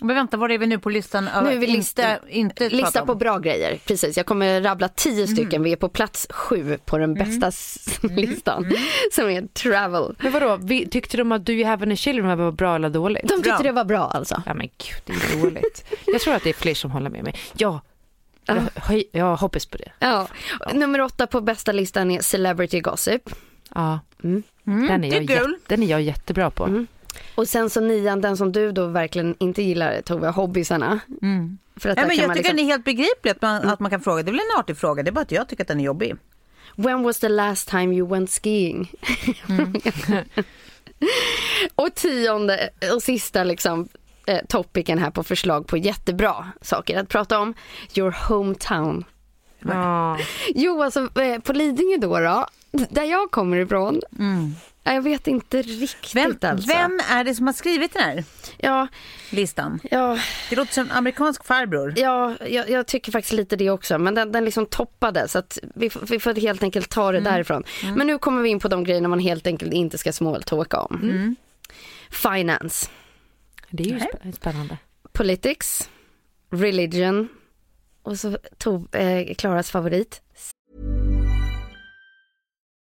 B: Men vänta, var är vi nu på listan? av-
A: Nu är vi
B: inte,
A: lista-
B: inte
A: Lista
B: prata om-
A: på bra grejer. Precis, jag kommer rabbla tio stycken. Vi är på plats sju på den bästa s- listan. Som är travel.
C: Men vadå, vi, tyckte de att Do you have any children var bra eller dåligt?
A: De tyckte
B: Bra.
A: det var bra alltså.
C: Ja men gud, det är dåligt. Jag tror att det är fler som håller med mig. Ja, jag, jag hoppas på det.
A: Ja. Nummer åtta på bästa listan är celebrity gossip.
C: Ja,
A: Mm.
C: den, är
B: det är
C: jag
B: kul.
C: jät- den är jag jättebra på.
A: Mm. Och sen så nian, den som du då verkligen inte gillar, Tove, hobbysarna.
B: Mm.
A: För att
B: Ja, men jag tycker
A: liksom,
B: den är helt begriplig att man, att man kan fråga. Det är väl en artig fråga, det är bara att jag tycker att den är jobbig.
A: When was the last time you went skiing? och tionde och sista liksom eh, topicen här på förslag på jättebra saker att prata om. Your hometown.
C: Ja.
A: Jo, alltså eh, på Lidingö då, då där jag kommer ifrån. Jag vet inte riktigt
B: Vem,
A: alltså.
B: vem är det som har skrivit den här
A: Ja,
B: listan?
A: ja,
B: Det låter som en amerikansk farbror.
A: ja jag, jag tycker faktiskt lite det också. Men den, den liksom toppade så att vi, vi får helt enkelt ta det därifrån. Men nu kommer vi in på de grejerna man helt enkelt inte ska smalltalka om. Finance,
C: Det är ju
B: Nej.
C: spä- spännande.
A: politics, religion och så tog eh, Klaras favorit.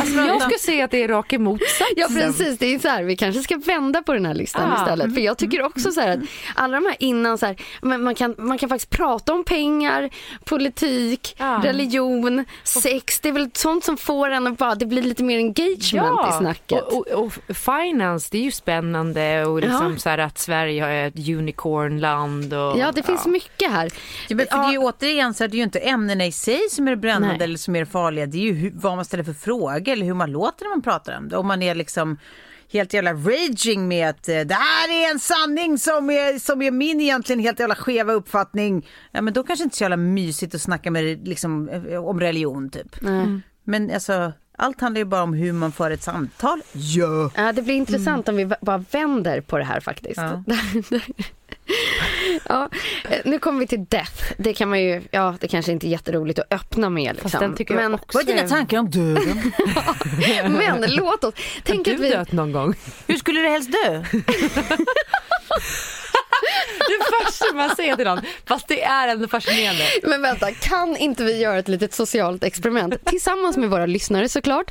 C: Alltså, jag skulle säga att det är raka motsatsen.
A: Ja precis, det är så här, vi kanske ska vända på den här listan
C: Ah.
A: istället. För jag tycker också så här att alla de här innan så här, man kan, man kan faktiskt prata om pengar, politik,
C: Ja.
A: religion, sex. Det är väl sånt som får en att bara, det blir lite mer engagement i snacket.
C: Och, och, och finance, det är ju spännande och liksom
A: Ja.
C: så här att Sverige är ett unicornland. Och,
A: ja, det finns mycket här.
B: Ja, men för det är ju återigen så är det ju inte ämnena i sig som är det brännande
A: Nej.
B: eller som är det farliga. Det är ju hur, vad man ställer för frågor eller hur man låter när man pratar om det. Om man är liksom helt jävla raging med att eh, det här är en sanning som är, som är min egentligen helt jävla skeva uppfattning. Ja, men då kanske inte så jävla mysigt att snacka med liksom, eh, om religion typ. Men alltså, allt handlar ju bara om hur man för ett samtal. Ja.
A: Ja, det blir intressant om vi bara vänder på det här faktiskt.
B: Ja.
A: Ja, eh, nu kommer vi till death. Det kan man ju, ja det kanske inte är jätteroligt att öppna med. Liksom.
C: den tycker jag
A: men,
C: också
B: Vad är dina tankar om döden?
A: men låt oss, tänk
C: Har
A: att
C: du
A: vi...
C: dött någon gång?
B: Hur skulle du helst dö?
C: det första man säger till någon. Fast det är ändå fascinerande.
A: Men vänta, kan inte vi göra ett litet socialt experiment tillsammans med våra lyssnare såklart?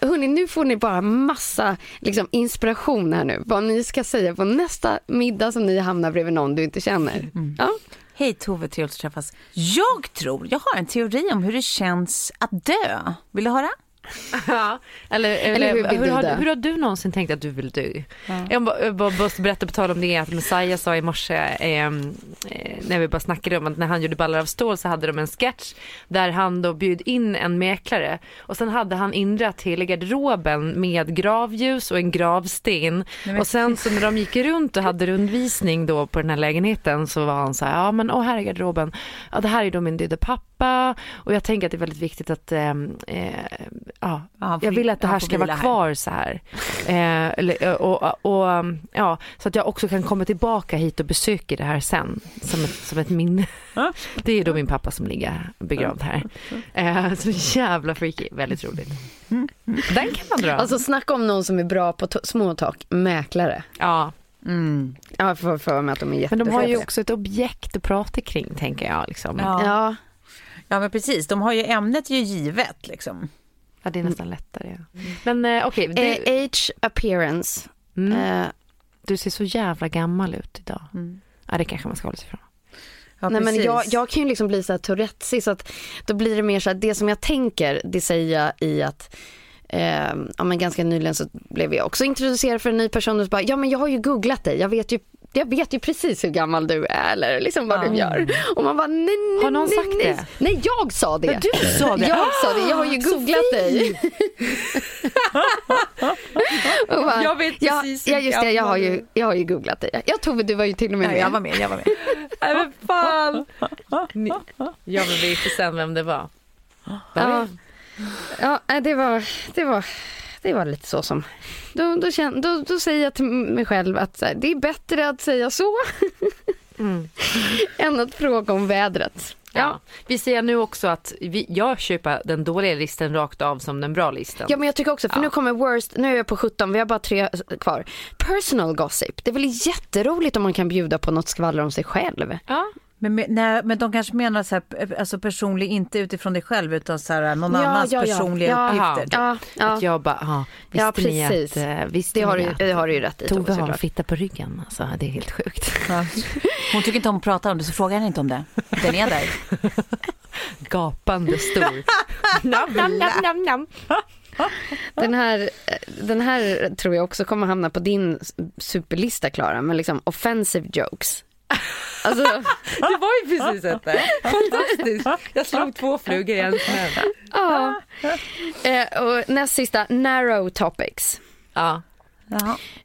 A: Hörrni, nu får ni bara massa liksom, inspiration här nu. Vad ni ska säga på nästa middag som ni hamnar bredvid någon du inte känner. Ja.
B: Hej Tove, trevligt att träffas. Jag tror, jag har en teori om hur det känns att dö. Vill du höra?
C: Ja, eller, eller,
A: Eller hur
C: hur, har, hur har du någonsin tänkt att du vill dö? Jag bara, jag bara måste berätta på tal om det att Messiah sa i morse eh, eh, när vi bara snackade om att när han gjorde Ballar av stål så hade de en sketch där han då bjöd in en mäklare. Och sen hade han inrett hela garderoben med gravljus och en gravsten. Och sen så när de gick runt och hade rundvisning då på den här lägenheten så var han så här, ja men åh här är garderoben, ja det här är då min döda pappa och jag tänker att det är väldigt viktigt att eh, eh, ja,
B: Ja,
C: jag
B: vi-
C: vill att det här ska vara
B: här.
C: kvar så här. Eh, eller, och, och, och, ja, så att jag också kan komma tillbaka hit och besöka det här sen som ett, som ett minne. Det är då min pappa som ligger begravd här. Eh, så jävla freaky, väldigt roligt. Den kan man dra.
A: Alltså snacka om någon som är bra på småtalk, mäklare.
C: ja,
B: Mm.
A: Jag får för mig att de är
C: men
A: jättebra.
C: de har ju också ett objekt att prata kring tänker jag. Liksom.
B: Ja.
A: Ja,
B: ja, men precis. De har ju ämnet ju givet liksom.
C: Ja, det är nästan lättare. Ja. Men eh, okej, du,
A: eh, age appearance.
C: mm,
A: Eh,
C: du ser så jävla gammal ut idag.
B: Mm.
C: Ja, det kanske man ska hålla sig ifrån.
B: Ja,
A: Nej, men jag, jag kan ju liksom bli så här Tourettesig så att då blir det mer så här, det som jag tänker, det säger jag i att eh, ja, men ganska nyligen så blev jag också introducerad för en ny person och så bara, ja men jag har ju googlat dig, jag vet ju jag vet ju precis hur gammal du är eller liksom vad du gör. Och man bara nej, nej,
C: Har någon
A: nej,
C: sagt
A: nej.
C: det?
A: Nej, jag sa det.
C: du sa det?
A: Jag sa det, jag har ju googlat dig. Och bara,
B: Jag vet precis
A: ja, just det, jag har, ju, jag har ju googlat dig. Jag Tove, du var ju till och med med.
B: jag var med, jag var med.
C: Nej men fan! Ni, ja men vi får sen vem det var.
A: Ja, ja nej, det, var, det, var, det var lite så som... Då, då, känn, då, då säger jag till mig själv att här, det är bättre att säga så
C: Mm.
A: än att fråga om vädret.
C: Ja. Vi säger nu också att vi, jag köper den dåliga listan rakt av som den bra listan.
A: Ja men jag tycker också, för
C: Ja.
A: nu kommer worst, nu är jag på 17, vi har bara tre kvar. Personal gossip, det är väl jätteroligt om man kan bjuda på något skvaller om sig själv.
C: Ja.
B: Men, men, nej, men de kanske menar så här, alltså personlig, inte utifrån dig själv utan så här, någon
A: Ja,
B: annans
A: ja, ja.
B: personliga
A: Ja.
B: uppgifter.
A: Ja, ja.
C: Att jag bara, ja, visste
A: Ja,
C: ni
A: precis.
C: att, eh, visste
A: Det har,
C: ni
A: du,
C: att
A: det har du ju rätt i
C: Tove har en fitta på ryggen? Alltså, det är helt sjukt.
B: Ja. Hon tycker inte om att prata om det så fråga henne inte om det. Den är där.
C: Gapande stor. nam, nam, nam, nam, nam.
A: Den här, den här tror jag också kommer hamna på din superlista Klara, men liksom offensive jokes. Alltså,
C: Det var ju precis detta. Fantastiskt. Jag slog två flugor i en smäll.
A: ja. Eh, och näst sista, narrow topics.
C: Ja.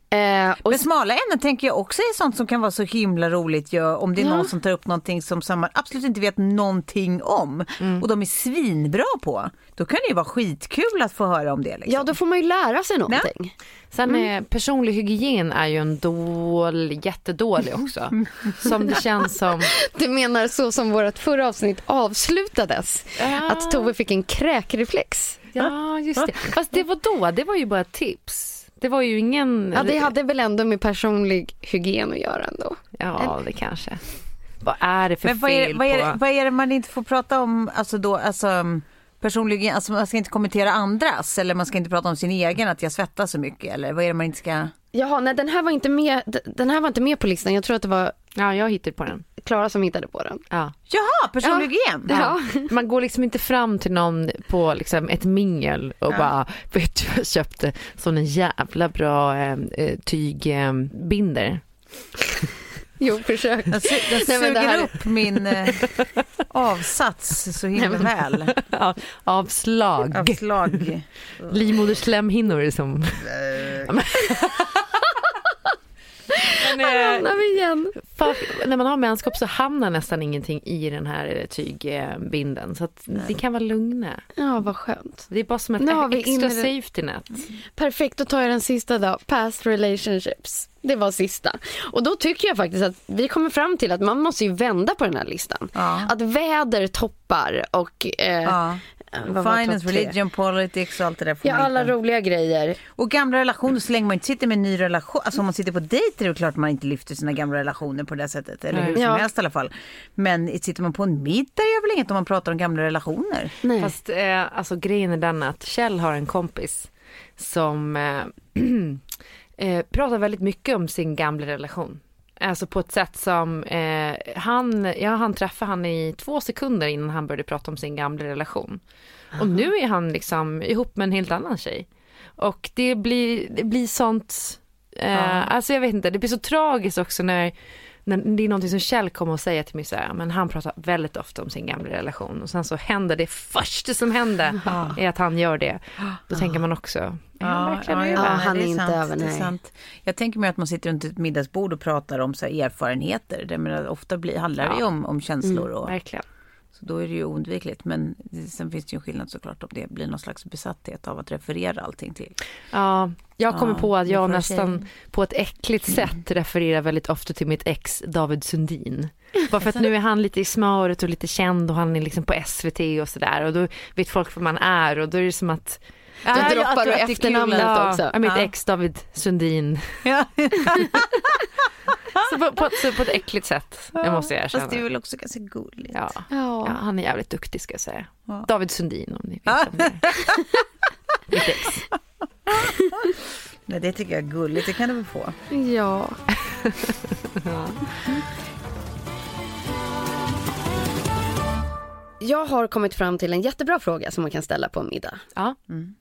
A: Eh, och
B: Men smala ämnen tänker jag också är sånt som kan vara så himla roligt ju, om det är
A: Ja.
B: någon som tar upp någonting som, som man absolut inte vet någonting om och de är svinbra på. Då kan det ju vara skitkul att få höra om det. Liksom.
A: ja, då får man ju lära sig någonting.
C: Sen eh, personlig hygien är ju en dålig, jättedålig också. Som det känns som.
A: Du menar så som vårt förra avsnitt avslutades? Att Tove fick en kräkreflex?
C: Ja, just det. Fast det var då, det var ju bara tips. Det var ju ingen...
A: Ja, det hade väl ändå med personlig hygien att göra ändå.
C: Ja, det kanske. Vad är det för
B: Men vad är,
C: fel
B: vad, är,
C: på...
B: vad är det man inte får prata om, alltså då, alltså um, personligen, alltså man ska inte kommentera andras eller man ska inte prata om sin egen, att jag svettas så mycket eller vad är det man inte ska?
A: Jaha, nej den här var inte med, den här var inte med på listan. Jag tror att det var
C: Ja, jag hittade på den.
A: Klara som hittade på den.
C: Ja.
B: Jaha, personlig hygien?
A: Ja.
C: Man går liksom inte fram till någon på liksom ett mingel och bara, vet du jag köpte sån en jävla bra eh, eh, tygbinder.
A: Jo, försök.
B: Jag, su- jag
A: Nej,
B: suger
A: här-
B: upp min eh, avsats så himla
A: Nej, men-
B: väl.
C: Ja, avslag.
B: Avslag.
C: Livmoderslemhinnor som... Men,
A: Här
C: eh,
A: hamnar vi igen.
C: För, när man har menskopp så hamnar nästan ingenting i den här eh, tygbinden. Så att det kan vara lugna.
A: Ja, vad skönt.
C: Det är bara som ett
A: Nu har vi
C: extra
A: inre-
C: safety net.
A: Perfekt, då tar jag den sista då. Past relationships. Det var sista. Och då tycker jag faktiskt att vi kommer fram till att man måste ju vända på den här listan.
B: Ja.
A: Att väder toppar och eh,
B: Ja. Finance, religion, politics och allt det där. får
A: Ja, alla
B: inte.
A: roliga grejer.
B: Och gamla relationer, så länge man inte sitter med en ny relation. Alltså om man sitter på dejt är det klart man inte lyfter sina gamla relationer på det sättet. Eller hur som
A: Ja.
B: helst i alla fall. Men sitter man på en middag gör väl inget om man pratar om gamla relationer.
A: Nej.
C: Fast eh, alltså grejen är den att Kjell har en kompis som eh, eh, pratar väldigt mycket om sin gamla relation. Alltså på ett sätt som, eh, han, ja han träffade han i två sekunder innan han började prata om sin gamla relation. Och nu är han liksom ihop med en helt annan tjej. Och det blir, det blir sånt, eh, alltså jag vet inte, det blir så tragiskt också när det är någonting som Kjell kommer att säga till mig så här, men han pratar väldigt ofta om sin gamla relation och sen så händer det första som händer är att han gör det. Då tänker man också, är han verkligen
A: ja,
C: över?
A: han
B: det
A: är inte
B: sant,
A: över,
B: är
A: nej.
B: sant. Jag tänker mig att man sitter runt ett middagsbord och pratar om så här erfarenheter. Det menar, ofta blir, handlar det ju
C: Ja.
B: om, om känslor och
C: Verkligen.
B: Så då är det ju oundvikligt. Men sen finns det ju en skillnad såklart om det blir någon slags besatthet av att referera allting till.
C: Ja, jag kommer
B: Ja,
C: på att jag nästan
B: tjejer.
C: på ett äckligt sätt refererar väldigt ofta till mitt ex David Sundin. Bara för att nu är han lite i smöret och lite känd och han är liksom på SVT och sådär och då vet folk vem man är och då är det som att
A: Då droppar du efternamnet
C: ja,
A: också.
C: ja, mitt
B: Ja.
C: ex David Sundin.
B: Ja.
C: Så på, på, ett, så på ett äckligt sätt, det måste jag erkänna.
B: Fast det är väl också ganska gulligt.
C: Ja. Ja, han är jävligt duktig ska jag säga.
B: Ja.
C: David Sundin om ni vet vem det. Mitt ex.
B: Nej, det tycker jag är gulligt, det kan du väl få.
A: Ja. Jag har kommit fram till en jättebra fråga som man kan ställa på en middag.
C: Ja.
A: Ehm,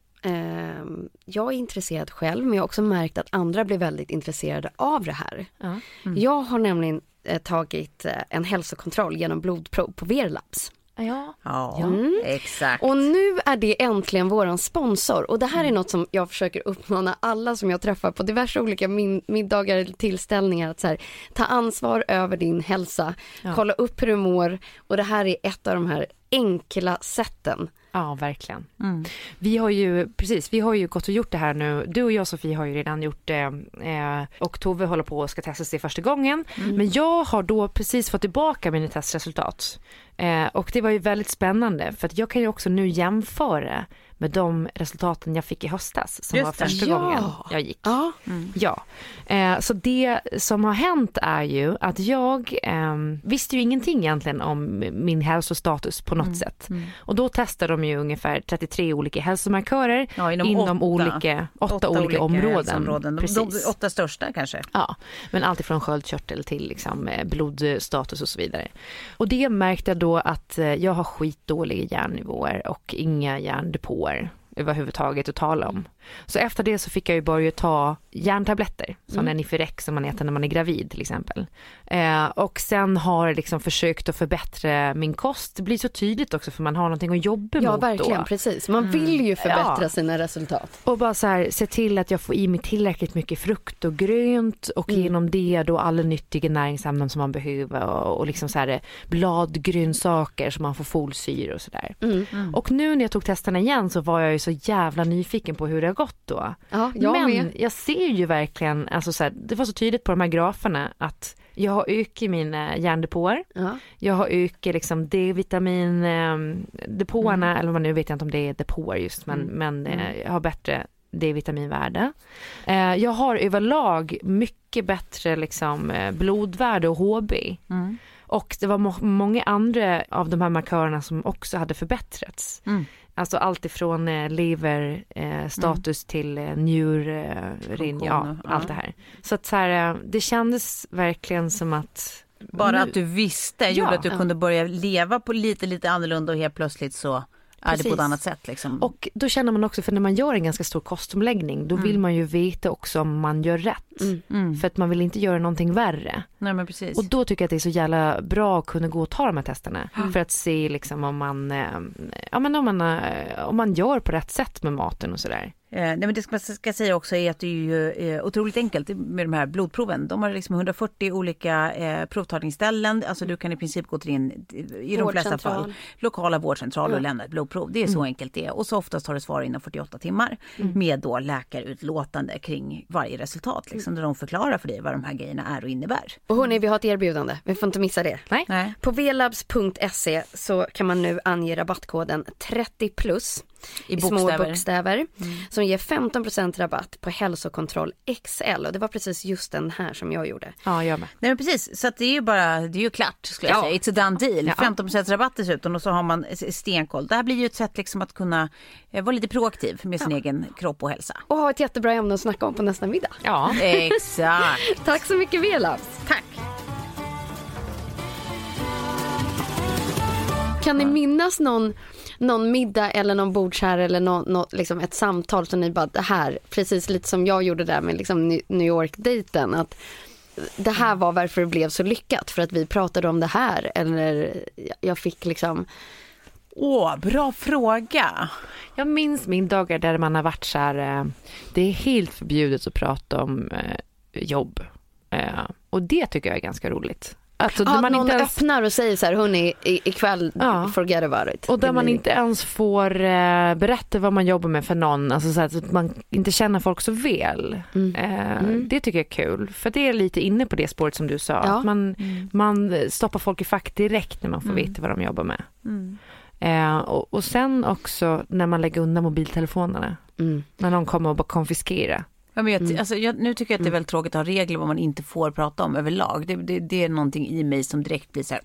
A: Jag är intresserad själv men jag har också märkt att andra blir väldigt intresserade av det här.
C: Ja.
A: Jag har nämligen eh, tagit eh, en hälsokontroll genom blodprov på Verlabs.
C: Ja.
B: Ja,
A: Mm.
B: exakt.
A: Och nu är det äntligen våran sponsor och det här är något som jag försöker uppmana alla som jag träffar på diverse olika min- middagar eller tillställningar att så här, ta ansvar över din hälsa, kolla upp hur du mår och det här är ett av de här enkla sätten.
C: Ja, verkligen. Vi har ju, precis, vi har ju gått och gjort det här nu. Du och jag Sofie har ju redan gjort det eh, och Tove håller på och ska testa sig första gången. Men jag har då precis fått tillbaka mina testresultat. Eh, och det var ju väldigt spännande för att jag kan ju också nu jämföra med de resultaten jag fick i höstas som
B: Just
C: var första
A: Ja.
C: gången jag gick.
A: Ja,
C: Ja, eh, så det som har hänt är ju att jag eh, visste ju ingenting egentligen om min hälsostatus på något sätt. Och då testar de ju ungefär 33 olika hälsomarkörer
B: Ja, inom
C: inom,
B: åtta.
C: olika, åtta, olika, områden.
B: hälsoområden. De, de
C: Precis.
B: åtta största kanske.
C: Ja, men alltifrån sköldkörtel till liksom eh, blodstatus och så vidare. Och det märkte jag då att eh, jag har skitdåliga järnnivåer och inga järndepåer överhuvudtaget att tala om. Så efter det så fick jag ju börja ta järntabletter, sådana Nifirex som man äter när man är gravid till exempel. Eh, och sen har jag liksom försökt att förbättra min kost. Det blir så tydligt också för man har någonting att jobba
A: ja
C: mot
A: verkligen
C: då.
A: precis. Man vill ju förbättra
C: Ja.
A: sina resultat.
C: Och bara så här, se till att jag får i mig tillräckligt mycket frukt och grönt och
A: Mm.
C: genom det då alla nyttiga näringsämnen som man behöver och, och liksom så här bladgrönsaker så man får folsyre och sådär.
A: Mm.
C: Och nu när jag tog testerna igen så var jag ju så jävla nyfiken på hur det har gått då.
A: Ja, jag
C: Men
A: med.
C: jag ser ju verkligen, alltså så här, det var så tydligt på de här graferna att jag har ökat mina järndepåer.
A: Ja.
C: Jag har ökat liksom D-vitamin eh, depåerna,
A: Mm.
C: eller vad nu vet jag inte om det är depåer just, men, men eh, jag har bättre D-vitaminvärde. Eh, jag har överlag mycket bättre liksom, eh, blodvärde och HB.
B: Mm.
C: Och det var må- många andra av de här markörerna som också hade förbättrats.
B: Mm.
C: Alltså allt ifrån eh, lever, eh, status till eh, njurin, rin- ja,
B: ja.
C: allt det här. Så att så här, eh, det kändes verkligen som att
B: Bara
C: nu-
B: att du visste gjorde
C: Ja.
B: att du kunde börja leva på lite, lite annorlunda och helt plötsligt så är det på ett
C: Precis.
B: annat sätt. Liksom.
C: Och då känner man också, för när man gör en ganska stor kostomläggning, då vill man ju veta också om man gör rätt.
B: Mm.
C: För att man vill inte göra någonting värre.
B: Nej men precis.
C: Och då tycker jag att det är så jävla bra att kunna gå och ta de här testerna. För att se liksom om man, eh, ja men om man, eh, om man gör på rätt sätt med maten och sådär.
B: Eh, nej men det man ska säga också är att det är ju eh, otroligt enkelt med de här blodproven. De har liksom 140 olika eh, provtagningsställen. Alltså du kan i princip gå till din, i de flesta fall, lokala vårdcentral och lämna ett blodprov. Det är så mm. enkelt det är. Och så oftast har du svar inom 48 timmar mm. med då läkarutlåtande kring varje resultat. Liksom, där de förklarar för dig vad de här grejerna är och innebär.
A: Och hörni, vi har ett erbjudande. Vi får inte missa det.
B: Nej. Nej.
A: På velabs.se så kan man nu ange rabattkoden 30 plus i bokstäver. små bokstäver mm. som ger 15% rabatt på hälsokontroll XL och det var precis just den här som jag gjorde.
B: Ja, jag med. Nej men precis, så att det är ju bara, det är ju klart skulle jag ja. säga. It's a done deal. Ja. 15% rabatt dessutom och så har man stenkoll. Det här blir ju ett sätt liksom att kunna eh, vara lite proaktiv med sin ja. egen kropp och hälsa.
A: Och ha ett jättebra ämne att snacka om på nästa middag.
B: Ja, exakt.
A: Tack så mycket Velabs.
B: Tack.
A: Kan ni minnas någon någon middag eller någon bordsherre eller någon, något, liksom ett samtal som ni bara, det här, precis lite som jag gjorde där med liksom New York-dejten. Att det här var varför det blev så lyckat, för att vi pratade om det här. Eller jag fick liksom...
B: Åh, bra fråga.
C: Jag minns middagar där man har varit så här, eh, det är helt förbjudet att prata om eh, jobb. Eh, och det tycker jag är ganska roligt.
A: Alltså, ja, man någon inte ens... öppnar och säger så här, hörni, ikväll, ja. forget about it.
C: Och där man inte ens får eh, berätta vad man jobbar med för någon, alltså så, här, så att man inte känner folk så väl. Mm. Eh, mm. Det tycker jag är kul, för det är lite inne på det spåret som du sa. Ja. Att man, mm. man stoppar folk i fack direkt när man får mm. veta vad de jobbar med. Mm. Eh, och, och, sen också när man lägger undan mobiltelefonerna. Mm. När någon kommer och bara konfiskerar.
B: Jag, mm. alltså, jag, nu tycker jag att det är mm. väldigt tråkigt att ha regler vad man inte får prata om överlag. Det, det, det är någonting i mig som direkt blir så här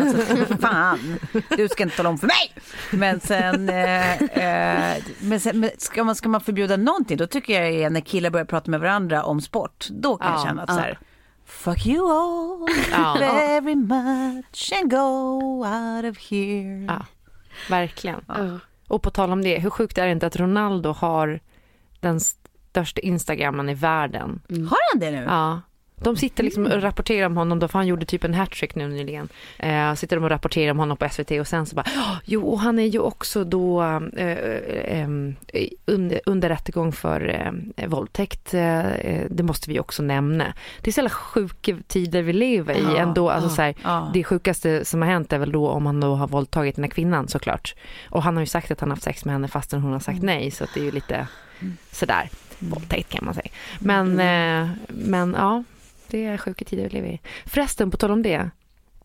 B: Alltså, fan, du ska inte tala om för mig. Men sen, eh, eh, men sen men ska, man, ska man förbjuda någonting då tycker jag är när killar börjar prata med varandra om sport. Då kan ja, jag känna att ja. så här, Fuck you all ja. very much and go out of here.
C: Ja, verkligen. Och på tal om det, hur sjukt är det inte att Ronaldo har den största instagrammen i världen.
B: Mm. Har han det nu?
C: Ja. De sitter liksom och rapporterar om honom, då, för han gjorde typ en hattrick nu nyligen. Eh, sitter de och rapporterar om honom på SVT och sen så bara, jo och han är ju också då eh, eh, under, under rättegång för eh, våldtäkt, eh, det måste vi också nämna. Det är så jävla sjuka tider vi lever i ja, ändå, alltså ja, så här, ja. det sjukaste som har hänt är väl då om han då har våldtagit den här kvinnan såklart. Och han har ju sagt att han har haft sex med henne fastän hon har sagt mm. nej, så det är ju lite mm. sådär våldtäkt kan man säga. Men, mm. eh, men ja, det är sjuka tider vi lever i. Förresten, på tal om det.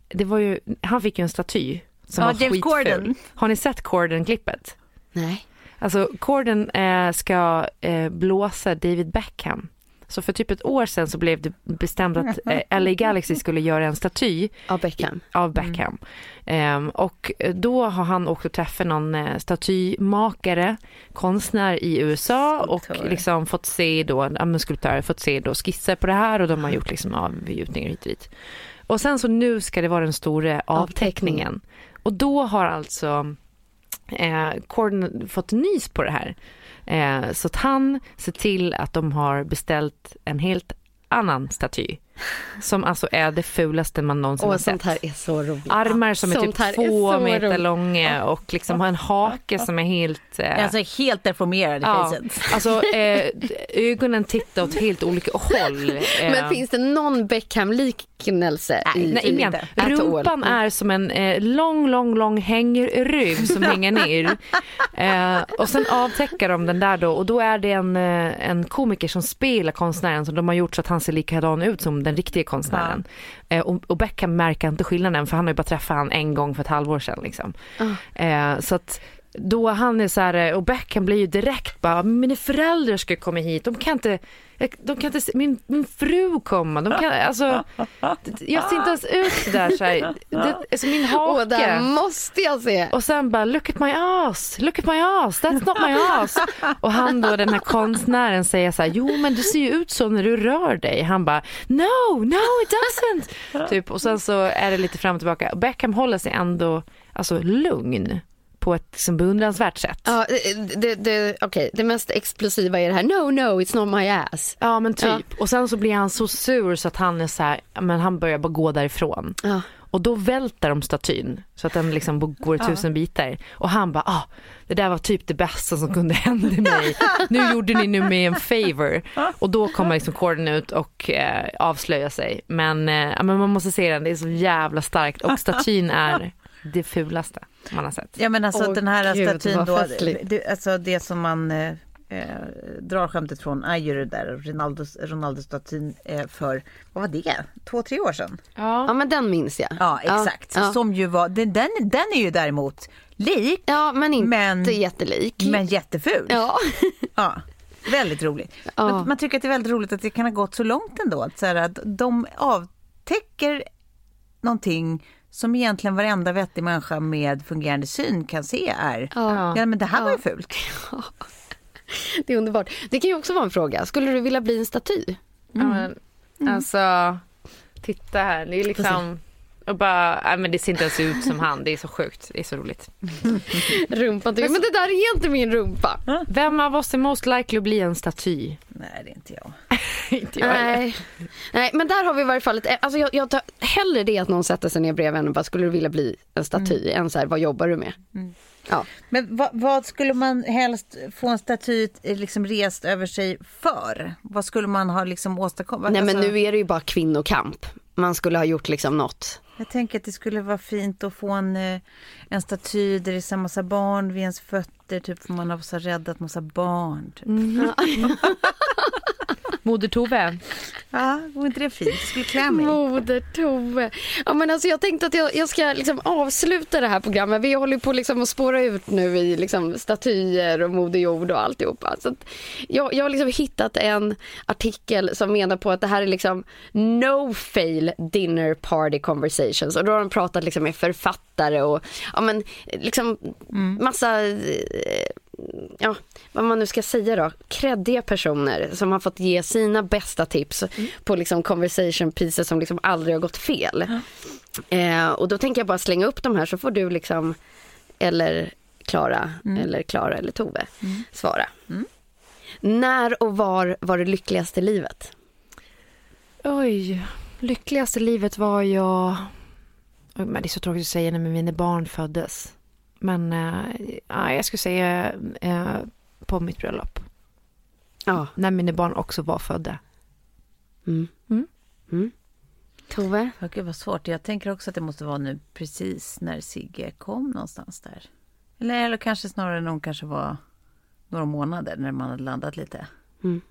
C: det var ju, han fick ju en staty som ja, var James skitful. Corden. Har ni sett Corden-klippet?
A: Nej.
C: Alltså Corden eh, ska eh, blåsa David Beckham så för typ ett år sedan så blev det bestämt att eh, LA Galaxy skulle göra en staty
A: av Beckham.
C: Av Beckham. Mm. Um, och då har han åkt och träffat någon uh, statymakare, konstnär i USA och liksom fått se då, ja, skulptörer fått se då skisser på det här och de har gjort liksom avgjutningar hit och dit. Och sen så nu ska det vara den stora avteckningen. Och då har alltså eh, Corden fått nys på det här. Eh, så att han ser till att de har beställt en helt annan staty som alltså är det fulaste man någonsin Åh, har sett.
A: Sånt här är så roligt.
C: Armar som är sånt typ två meter roligt. långa och liksom har en hake som är helt...
B: Eh... Alltså helt deformerad i ja,
C: facet. Alltså eh, ögonen tittar åt helt olika håll.
A: Eh. Men finns det någon Beckham-liknelse?
C: Nej, nej ingen. Rumpan är som en eh, lång, lång, lång hängrygg som hänger ner. Eh, och sen avtäcker de den där då och då är det en, eh, en komiker som spelar konstnären som de har gjort så att han ser likadan ut som den riktiga konstnären. Ja. Eh, och, och Beckham märker inte skillnaden för han har ju bara träffat han en gång för ett halvår sedan liksom. Oh. så att då han är så här, eh, och Beckham blir ju direkt bara, mina föräldrar ska komma hit, de kan inte de kan inte, min, min fru komma, de kan, alltså, jag ser inte ens ut sådär så här, det, alltså min hake. Åh,
A: det måste jag se.
C: Och sen bara, look at my ass, look at my ass, that's not my ass. Och han då, den här konstnären säger så här, jo men du ser ju ut så när du rör dig. Han bara, no, no it doesn't. Typ, och sen så är det lite fram och tillbaka. Beckham håller sig ändå, alltså lugn på ett liksom beundransvärt sätt.
A: Ja, det, det, okay. det mest explosiva är det här, no no it's not my ass.
C: Ja men typ. Ja. Och sen så blir han så sur så att han är så här, men han börjar bara gå därifrån. Ja. och då välter de statyn så att den liksom går i tusen bitar. Och han bara, ah, det där var typ det bästa som kunde hända mig. Nu gjorde ni nu mig en favor. Och då kommer liksom Corden ut och eh, avslöjar sig. Men, eh, men man måste se den, det är så jävla starkt och statyn är det fulaste man har sett.
B: Ja men alltså
A: Åh,
B: den här
A: Gud,
B: statyn då, det, alltså det som man eh, eh, drar skämtet från är ju det där Ronaldos, Ronaldo-statyn eh, för, vad var det, två, tre år sedan?
A: Ja men den minns jag.
B: Ja exakt,
A: Ja,
B: som ju var, den, den, den är ju däremot lik
A: ja men inte
B: Men-
A: jättelik.
B: men jätteful.
A: Ja.
B: Ja, väldigt roligt.
A: Ja.
B: Men man tycker att det är väldigt roligt att det kan ha gått så långt ändå. Att, så här, att de avtäcker någonting som egentligen varenda vettig människa med fungerande syn kan se är.
A: Ja.
B: Ja, men det här var ju fult.
A: Det är underbart. Det kan ju också vara en fråga. Skulle du vilja bli en staty?
C: Ja, men, Alltså, titta här, det är liksom och bara, nej men det ser inte ens ut som han, det är så sjukt, det är så roligt.
A: Rumpan tycker, men det där är inte min rumpa.
C: Vem av oss är most likely att bli en staty?
B: Nej, det är inte jag.
C: inte jag.
A: Nej. Nej, men där har vi i varje fall ett, alltså jag, jag tar hellre det att någon sätter sig ner bredvid en och bara, skulle du vilja bli en staty, än så här, vad jobbar du med? Ja.
B: Men vad, vad skulle man helst få en staty eh, liksom rest över sig för? Vad skulle man ha liksom åstadkommit?
A: Nej men
B: Alltså,
A: nu är det ju bara kvinnokamp. Man skulle ha gjort liksom något.
B: Jag tänker att det skulle vara fint att få en, eh, en staty där det är en massa barn vid ens fötter, typ för man har så räddat massa barn. Typ.
C: Moder Tove.
B: Ja, vore inte det fint? Skulle klä mig.
A: Moder Tove. Ja, men alltså, jag tänkte att jag, jag ska liksom avsluta det här programmet. Vi håller på liksom att spåra ut nu i liksom statyer och Moder Jord och alltihopa. Så att jag, jag har liksom hittat en artikel som menar på att det här är liksom no fail dinner party conversations. Och då har de pratat liksom med författare och ja, men, liksom massa eh, ja, vad man nu ska säga då, kreddiga personer som har fått ge sina bästa tips på liksom conversation pieces som liksom aldrig har gått fel. Eh, och då tänker jag bara slänga upp de här så får du liksom, eller Klara, eller Klara eller Tove svara. När och var var det lyckligaste livet?
C: Oj, lyckligaste livet var jag... Oj, Men det är så tråkigt att säga när mina barn föddes. Men eh, ja, jag skulle säga eh, på mitt bröllop.
A: Ja.
C: När mina barn också var födda.
A: Mm.
C: Mm.
A: Mm. Tove?
B: Ja, gud vad svårt. Jag tänker också att det måste vara nu precis när Sigge kom någonstans där. Eller, eller kanske snarare när hon kanske var några månader när man hade landat lite.
A: Mm.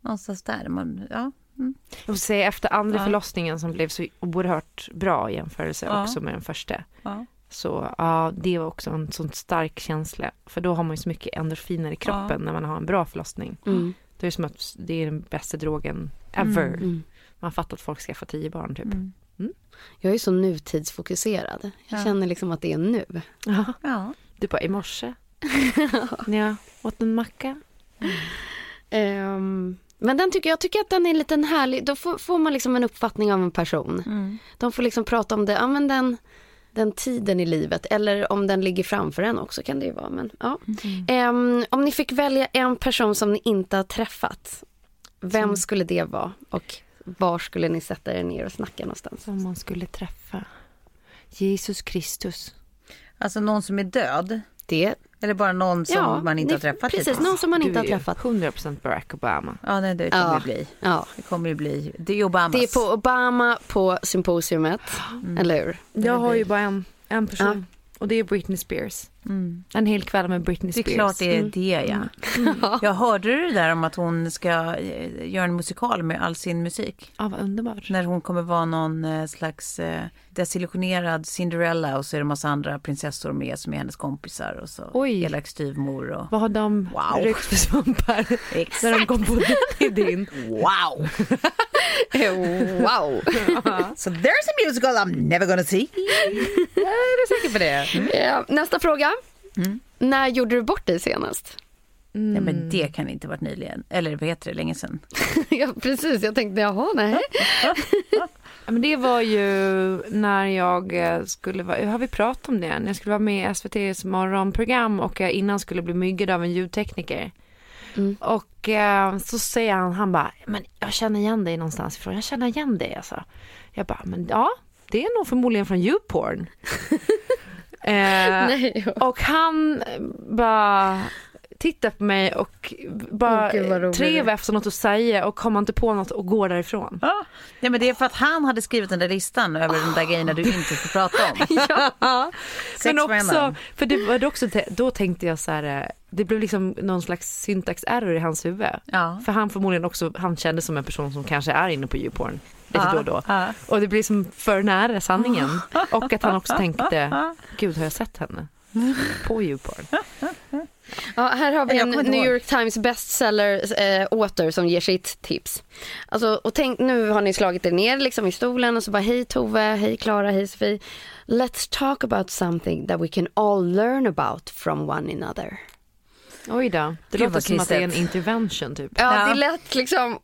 B: Någonstans där. Man, ja. Mm.
C: Jag får säga efter andra
B: Ja.
C: förlossningen som blev så oerhört bra i jämförelse
B: Ja.
C: också med den första.
B: Ja.
C: Så ja, det var också en sån stark känsla. För då har man ju så mycket endorfiner i kroppen när man har en bra förlossning.
A: Mm.
C: Det är som att det är den bästa drogen ever.
A: Mm.
C: Man fattar att folk skaffar tio barn typ.
B: Mm.
A: Jag är så nutidsfokuserad. Jag
B: Ja.
A: känner liksom att det är nu.
C: Ja. Du bara i morse. när jag åt en macka.
A: Ehm, men den tycker jag tycker att den är lite härlig. Då får, får man liksom en uppfattning av en person.
B: Mm.
A: De får liksom prata om det, ja men den, den tiden i livet. Eller om den ligger framför en också kan det ju vara. Men, ja. Ehm, om ni fick välja en person som ni inte har träffat. Vem skulle det vara? Och var skulle ni sätta er ner och snacka någonstans?
C: Som man skulle träffa. Jesus Kristus.
B: Alltså någon som är död.
A: Det,
B: Eller bara någon som
A: ja,
B: man inte har träffat
A: Precis,
B: hittills.
A: någon som man inte
C: Du
A: har
C: är ju
A: träffat.
C: 100% Barack Obama.
B: Ja, nej, det kommer
A: Ja.
B: ju bli.
A: Ja.
B: Det kommer ju bli. Det är Obamas.
A: Det är på Obama på symposiumet, eller hur?
C: Jag har ju bara en, en person. Och det är Britney Spears.
B: Mm.
C: En hel kväll med Britney
B: Det är
C: Spears.
B: klart det är det ja. Jag hörde du det där om att hon ska eh, göra en musikal med all sin musik?
C: Ja, vad underbart.
B: När hon kommer vara någon eh, slags eh, desillusionerad Cinderella och så är det massa andra prinsessor med som är hennes kompisar och så
C: Oj.
B: elak styvmor och...
C: Vad har de
B: Wow.
C: ryckt för svampar? När de kom på idén.
B: Wow!
A: wow!
B: So there's a musical I'm never gonna see.
C: Är säker på det.
A: Ja, nästa fråga.
B: Mm.
A: När gjorde du bort dig senast?
B: Nej men det kan inte varit nyligen. Eller vad heter det, länge sedan.
A: ja, precis. Jag tänkte, jaha, nej.
C: Men det var ju när jag eh, skulle vara, har vi pratat om det? När jag skulle vara med i SVTs morgonprogram och jag innan skulle bli myggad av en ljudtekniker.
A: Mm.
C: Och eh, så säger han, han bara, men jag känner igen dig någonstans ifrån, jag känner igen dig alltså. Jag bara, men ja, det är nog förmodligen från YouPorn. eh,
A: Nej.
C: och han bara tittar på mig och bara
A: roligt.
C: trevar efter något att säga och kommer inte på något och går därifrån.
B: Ja. Nej, men det är för att han hade skrivit den där listan över de där grejerna du inte får prata om.
C: Ja. Men också, för det var också, då tänkte jag så här, eh, det blev liksom någon slags syntax-error i hans huvud.
B: Ja.
C: För han förmodligen också, han kände som en person som kanske är inne på YouPorn lite
B: Ja,
C: då och då.
B: ja.
C: Och det blir som för nära sanningen. Och att han också tänkte, gud har jag sett henne? På YouPorn.
A: Ja, här har vi en New
B: ihåg.
A: York Times bestseller eh, åter som ger sitt tips. Alltså, och tänk, nu har ni slagit er ner liksom i stolen och så bara hej Tove, hej Klara, hej Sofie. Let's talk about something that we can all learn about from one another.
C: Oj då, det
B: Gud,
C: låter som att det är en intervention typ.
A: Ja,
B: Ja.
A: det lät liksom,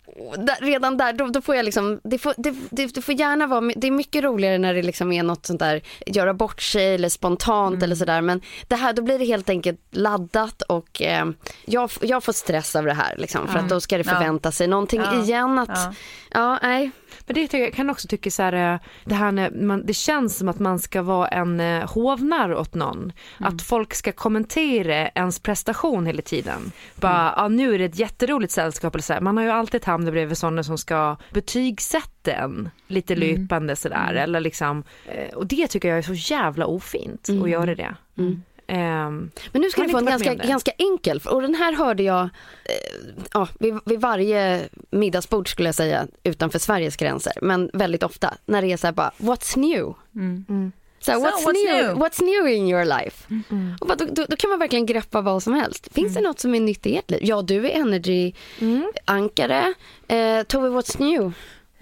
A: redan där, då, då får jag liksom, det får, det, det, det får gärna vara, det är mycket roligare när det liksom är något sånt där, göra bort sig eller spontant eller sådär, men det här, då blir det helt enkelt laddat och eh, jag, jag får stress av det här liksom, för att då ska det
B: Ja.
A: förvänta sig någonting
B: Ja.
A: igen att,
B: Ja.
A: ja, nej,
C: Men det jag kan också tycka så här, eh, det här när man, det känns som att man ska vara en eh, hovnarr åt någon. Att folk ska kommentera ens prestation hela tiden. Bara, ja, nu är det ett jätteroligt sällskap eller så här. Man har ju alltid hamnat bredvid sådana som ska betygsätta en lite löpande sådär. Eller liksom, eh, och det tycker jag är så jävla ofint att göra det. Ehm,
A: Men nu ska ni få en ganska, ganska enkel, och den här hörde jag eh, ja, vid, vid varje middagsbord skulle jag säga utanför Sveriges gränser, men väldigt ofta när det är så här bara, what's new? Så här,
B: So,
A: what's,
B: what's
A: new?
B: new?
A: what's new in your life? Och bara, då, då, då kan man verkligen greppa vad som helst. Finns det något som är nytt i ert liv? Ja, du är energy-ankare. Eh, Tove, what's new?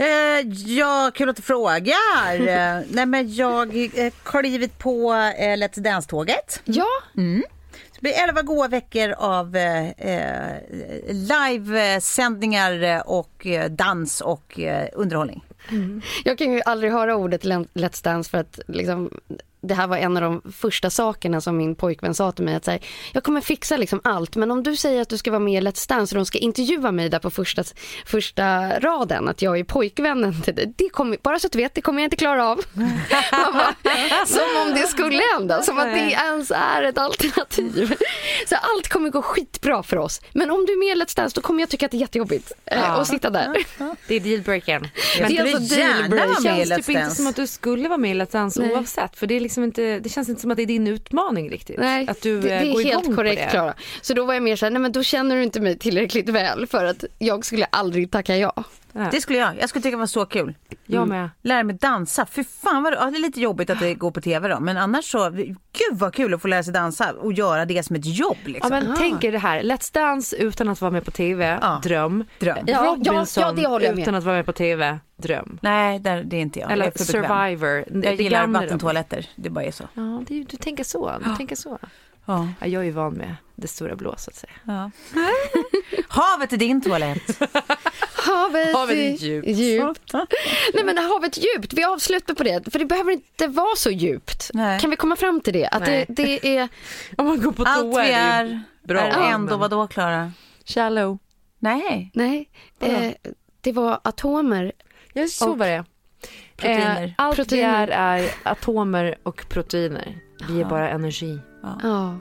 B: Eh, ja, kul att du frågar. Eh, Nej, men jag har klivit på eh, Let's Dance-tåget.
A: Ja,
B: Det blir 11 goa veckor av eh, eh, livesändningar eh, och eh, dans och eh, underhållning.
A: Jag kan ju aldrig höra ordet Let's Dance för att liksom, det här var en av de första sakerna som min pojkvän sa till mig. Att säga, jag kommer fixa liksom allt men om du säger att du ska vara med i Let's Dance och de ska intervjua mig där på första, första raden att jag är pojkvännen till dig. Det kommer, bara så att du vet, det kommer jag inte klara av. Bara, som om det skulle hända, som att det ens är ett alternativ. Så allt kommer gå skitbra för oss. Men om du är med i Let's Dance då kommer jag tycka att det är jättejobbigt eh, att sitta där.
C: det är dealbreakern.
B: Jag
A: det är alltså
B: gärna
A: dealbreaker.
B: i
C: känns typ inte som att du skulle vara med i Let's Dance
A: Nej.
C: oavsett. För det, är liksom inte, det känns inte som att det är din utmaning riktigt.
A: Nej,
C: att du
A: det,
C: eh,
A: det
C: går
A: är helt korrekt. Klara. Så då var jag mer såhär, nej men då känner du inte mig tillräckligt väl för att jag skulle aldrig tacka ja.
B: Det skulle jag. Jag skulle tycka det var så kul.
C: Jag med.
B: Lära mig dansa. Fy fan vad ja, det är lite jobbigt att det går på tv då. Men annars så, gud vad kul att få lära sig dansa och göra det som ett jobb
C: Ja,
B: liksom.
C: men tänk er det här, Let's Dance utan att vara med på TV,
B: Ja.
C: dröm.
B: Dröm.
A: Ja,
C: Robinson
A: ja, ja, det håller jag med.
C: utan att vara med på TV, dröm.
B: Nej, där, det är inte jag.
C: Eller
B: jag.
C: Survivor.
B: Jag
C: det
B: gillar vattentoaletter. Det bara är så.
C: Ja, det, du tänker så. Du tänker så.
B: Ja.
C: Ja, jag är ju van med det stora blå så att säga.
B: Ja. Havet är din toalett.
A: Havet,
C: Havet är
A: är
C: djupt.
A: djupt. Nej men havet djupt, vi avslutar på det. För det behöver inte vara så djupt.
B: Nej.
A: Kan vi komma fram till det? Att det, det är,
C: Om man går på
B: Allt
C: toa
B: vi
C: är
B: är,
C: bra.
B: är ändå
C: men-
B: vadå Klara?
C: Shallow.
B: Nej.
A: nej, eh, det var atomer.
C: Ja, så
A: Och
C: var det.
B: proteiner.
C: Eh, allt
A: Proteiner.
C: vi är är atomer och proteiner. Vi är bara energi.
A: Ja.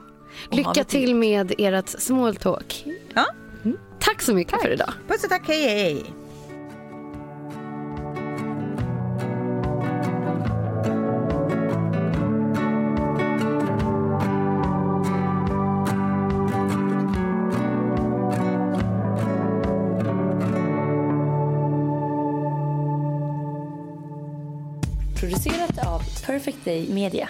A: Lycka
B: havet är
A: till med ert small talk.
B: Ja.
A: Tack så mycket för idag.
B: Puss och tack, hej hej.
D: Producerat av Perfect Day Media.